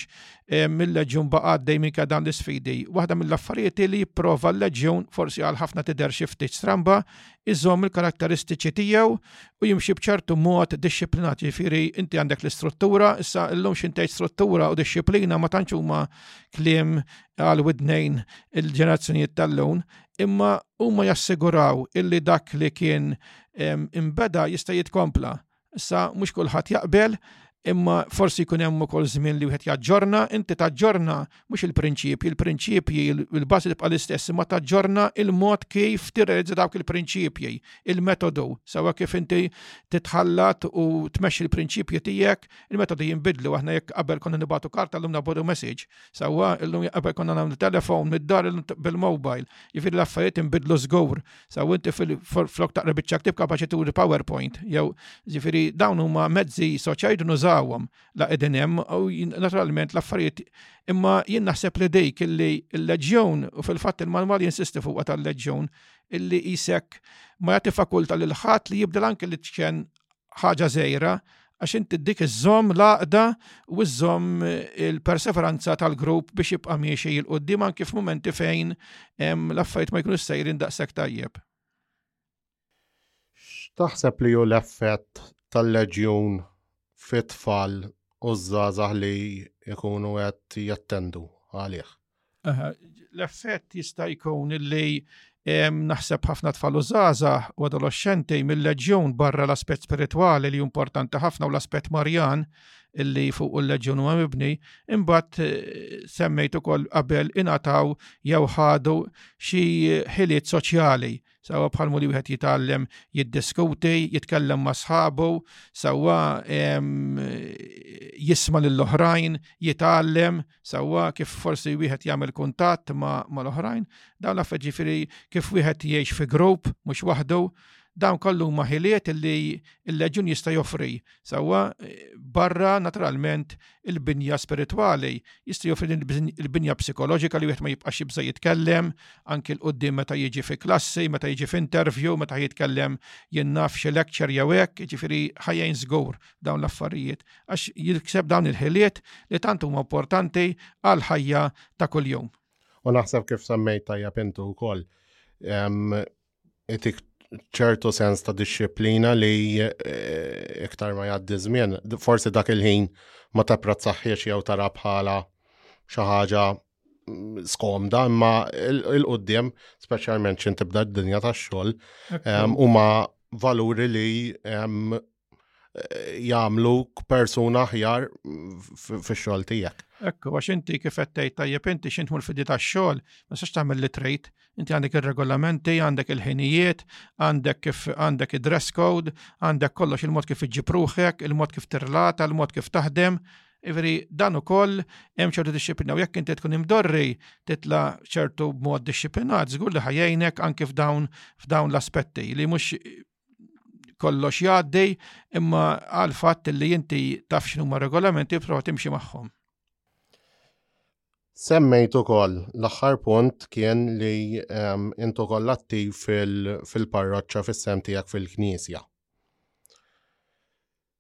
eh, mill-leġjun ba' għaddej minn dan l-sfidi. Waħda mill-affarijiet li jipprova l-leġjun forsi għal ħafna tidher xi ftit stramba iżomm il-karatteristiċi tiegħu u jimxi b'ċertu mod dixxiplinat. Jiġifieri inti għandek l-istruttura, issa llum xintejt struttura u dixxiplina ma tantx huma kliem għal widnejn il-ġenerazzjonijiet tal-lum, imma huma jassiguraw illi dak li kien imbeda jista' jitkompla Issa mhux kulħadd jaqbel, imma forsi jkun hemm ukoll żmien li wieħed jaġġorna, inti taġġorna mhux il-prinċipji, il-prinċipji il-bażi tibqa' l-istess, imma taġġorna il-mod kif tirrealizza dawk il-prinċipji, il-metodu, sewwa kif inti titħallat u tmexxi l-prinċipji tiegħek, il-metodi jinbidlu aħna jekk qabel konna nibatu karta llum nabodu message, sewwa illum qabel konna nagħmlu telefon mid-dar bil-mobile, jifieri l-affarijiet inbidlu żgur, Sa inti flok taqra biċċa ktib kapaċi turi PowerPoint jew ġifieri dawn huma mezzi soċjali nużawhom la qegħdin hemm u naturalment l-affarijiet imma jien naħseb li dik illi l-leġjon u fil-fatt il-manwal jinsisti fuqha tal-leġjon illi isek ma jagħti fakulta lil ħadd li jibdel anke li ċken ħaġa żejra għax inti dik iżżomm l-għaqda u iżżomm il-perseveranza tal-grupp biex jibqa' miexi il qudiem anke f'mumenti fejn l-affarijiet ma jkunux sejrin daqshekk tajjeb. X'taħseb li hu l-effett tal-leġjun fit-tfal u ż-żgħażagħ li jkunu qed jattendu għalih? L-effett jista' jkun li naħseb ħafna tfal u zaza u adolescenti mill-leġjun barra l-aspett spiritwali li importanti ħafna u l-aspett marjan illi fuq il-leġjun huwa mibni, imbagħad eh, semmejt ukoll qabel ingħataw jew ħadu xi ħiliet soċjali sawa bħal li wieħed jitgħallem jiddiskuti, jitkellem ma' sħabu, sawa jisma lill-oħrajn, jitgħallem, sewwa, kif forsi wieħed jagħmel kuntatt mal-oħrajn, dawn l-affett ġifiri kif wieħed jgħix fi grupp, mhux waħdu, dawn kollu ma ħiliet li l-leġun jista' joffri. Sewwa barra naturalment il-binja spiritwali, jista' joffri il-binja psikoloġika li wieħed ma jibqax jibża' jitkellem, anki l-qudiem meta jiġi fi klassi, meta jiġi fi interview, meta jitkellem jinnaf xi lecture jew hekk, ġifieri ħajjin żgur dawn l-affarijiet. għax jilkseb dawn il-ħiliet li tant huma importanti għal ħajja ta' kuljum. U naħseb kif semmejt tajja pintu wkoll itik ċertu sens ta' disċiplina li eh, iktar ma jgħaddi żmien, forsi dak il-ħin ma tapprezzaħiex jew tara bħala xi ħaġa mm, skomda, imma il-qoddim, speċjalment xi tibda d-dinja tax-xogħol, huma valuri li jagħmlu persuna aħjar fix-xogħol tiegħek. Ekku, għax inti kif qed tgħid tajjeb inti x'intmu l-fidi tax-xogħol, ma sax tagħmel li trejt, inti għandek ir-regolamenti, għandek il-ħinijiet, għandek kif għandek id-dress code, għandek kollox il-mod kif iġġib ruħek, il-mod kif tirlata, il-mod kif taħdem, Iveri, dan ukoll hemm ċertu disciplina u jekk inti tkun imdorri titla ċertu b'mod disciplinat, żgur li ħajjejnek anke f'dawn f'dawn l-aspetti li mhux kollox jgħaddi imma għal fatt li inti taf x'numa regolamenti prova timxi magħhom. Semmejt ukoll l-aħħar punt kien li ehm, intu koll attiv fil-parroċċa fis-sem tiegħek fil-Knisja.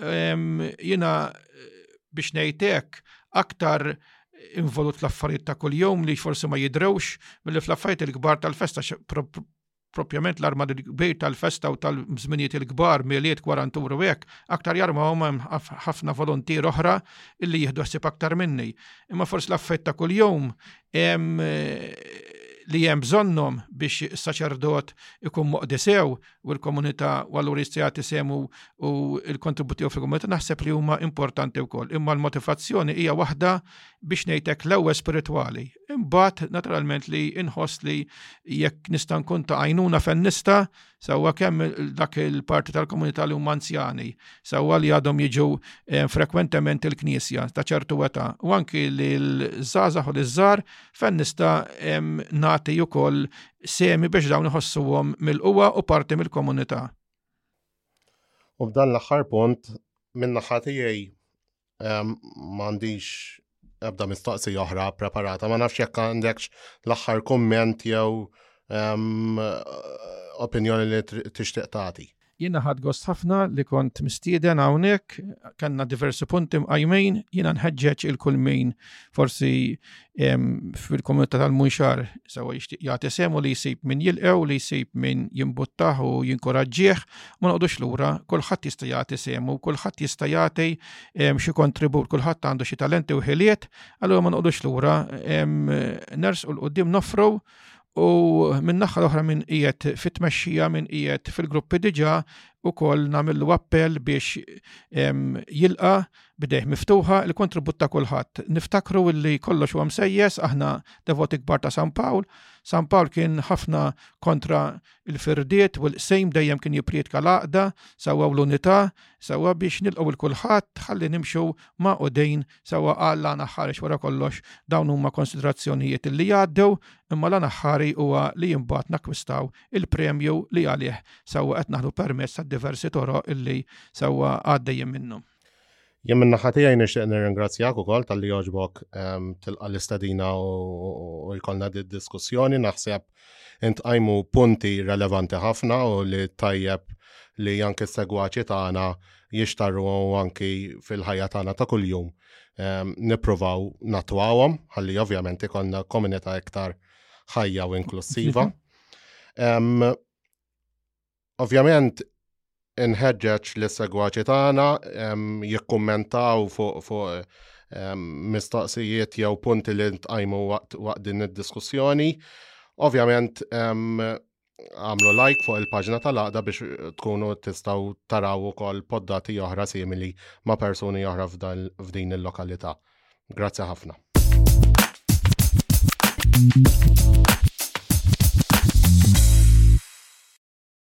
Jiena biex ngħidlek aktar involut l-affarijiet ta' kuljum li forsi ma jidrewx mill fl-affarijiet il-kbar tal-festa propjament l-arma l-kbir tal-festa u tal-żminijiet il-kbar, miliet, kwarantur u hekk, aktar jarma huma ħafna volontier oħra illi jieħdu ħsieb aktar minni. Imma forsi l-affett ta' kuljum li hemm bżonnhom biex saċerdot ikun moqdi sew, u l-komunità u għallur jistijati semu u l-kontributi fil-komunità naħseb li huma importanti wkoll. Imma l-motivazzjoni hija waħda biex ngħidlek l-ewwel spiritwali. Imbagħad naturalment li inħoss li jekk nista' nkun ta' għajnuna fejn nista' sewwa kemm dak il-parti tal-komunità li huma anzjani, sewwa li għadhom jiġu eh, frekwentement il-knisja ta' ċertu età u anki li l-żgħażagħ u l-żgħar fejn nista' nagħti ukoll semi biex dawn iħossuhom mill-qwa u parti mill-komunità. U b'dan l-aħħar punt minn naħa tiegħi m'għandix ebda mistoqsi oħra preparata, ma nafx jekk għandekx l-aħħar komment jew opinjoni li tixtieq tagħti. Jiena ħadt gost ħafna li kont mistieden hawnhekk, kellna diversi punti mqajmin, jiena nħeġġeġ il kull min forsi fil-komunità tal-Munxar sewa jixtieq jagħti semu li jsib min jilqew, li jsib min jimbuttaħ u jinkoraġġih, ma noqgħodux lura, kulħadd jista' jagħti semu, kulħadd jista' jagħti xi kontribut, kulħadd għandu xi talenti u ħiliet, allura ma noqgħodux lura, nersqu l-qudiem nofru u minn naħa l-oħra minn qiegħed fit-tmexxija minn qiegħed fil-gruppi diġà ukoll nagħmillu appell biex jilqa bidejh miftuħa il-kontribut ta' kulħadd. Niftakru illi kollox huwa msejjes aħna devoti kbar ta' San Pawl. San Pawl kien ħafna kontra il-firdiet u l-qsejm dejjem kien jiprietka l-għaqda, sewwa l-unità, sewwa biex nilqgħu l-kulħadd ħalli nimxu ma' udejn Sewa qal l-għan aħħari wara kollox dawn huma konsiderazzjonijiet li jgħaddew imma l-għan aħħari huwa li imbagħad nakkwistaw il-premju li għalih sewa qed naħdu permezz ta' diversi toroq illi sewa għaddejjin minnhom. Jem minna ħatija jien nixtieq nirringrazzjak ukoll tal-li joġbok ehm, tilqa l-istadina u jkollna diskussjoni naħseb Intqajmu punti relevanti ħafna u li tajjeb li anke s-segwaċi tagħna jixtarru u anki fil-ħajja tagħna ta' kuljum ehm, nippruvaw natwawhom ħalli ovvjament ikollna komunità iktar ħajja u inklussiva. Ehm, Ovvjament, inħeġġeġ li segwaċi tagħna jikkummentaw fuq fu, mistoqsijiet jew punti li ntqajmu waqt, waqt din id-diskussjoni. Ovvjament, għamlu like fuq il-paġna tal-għaqda biex tkunu tistaw taraw ukoll poddati oħra simili ma' persuni oħra f'din il-lokalità. Grazzi ħafna.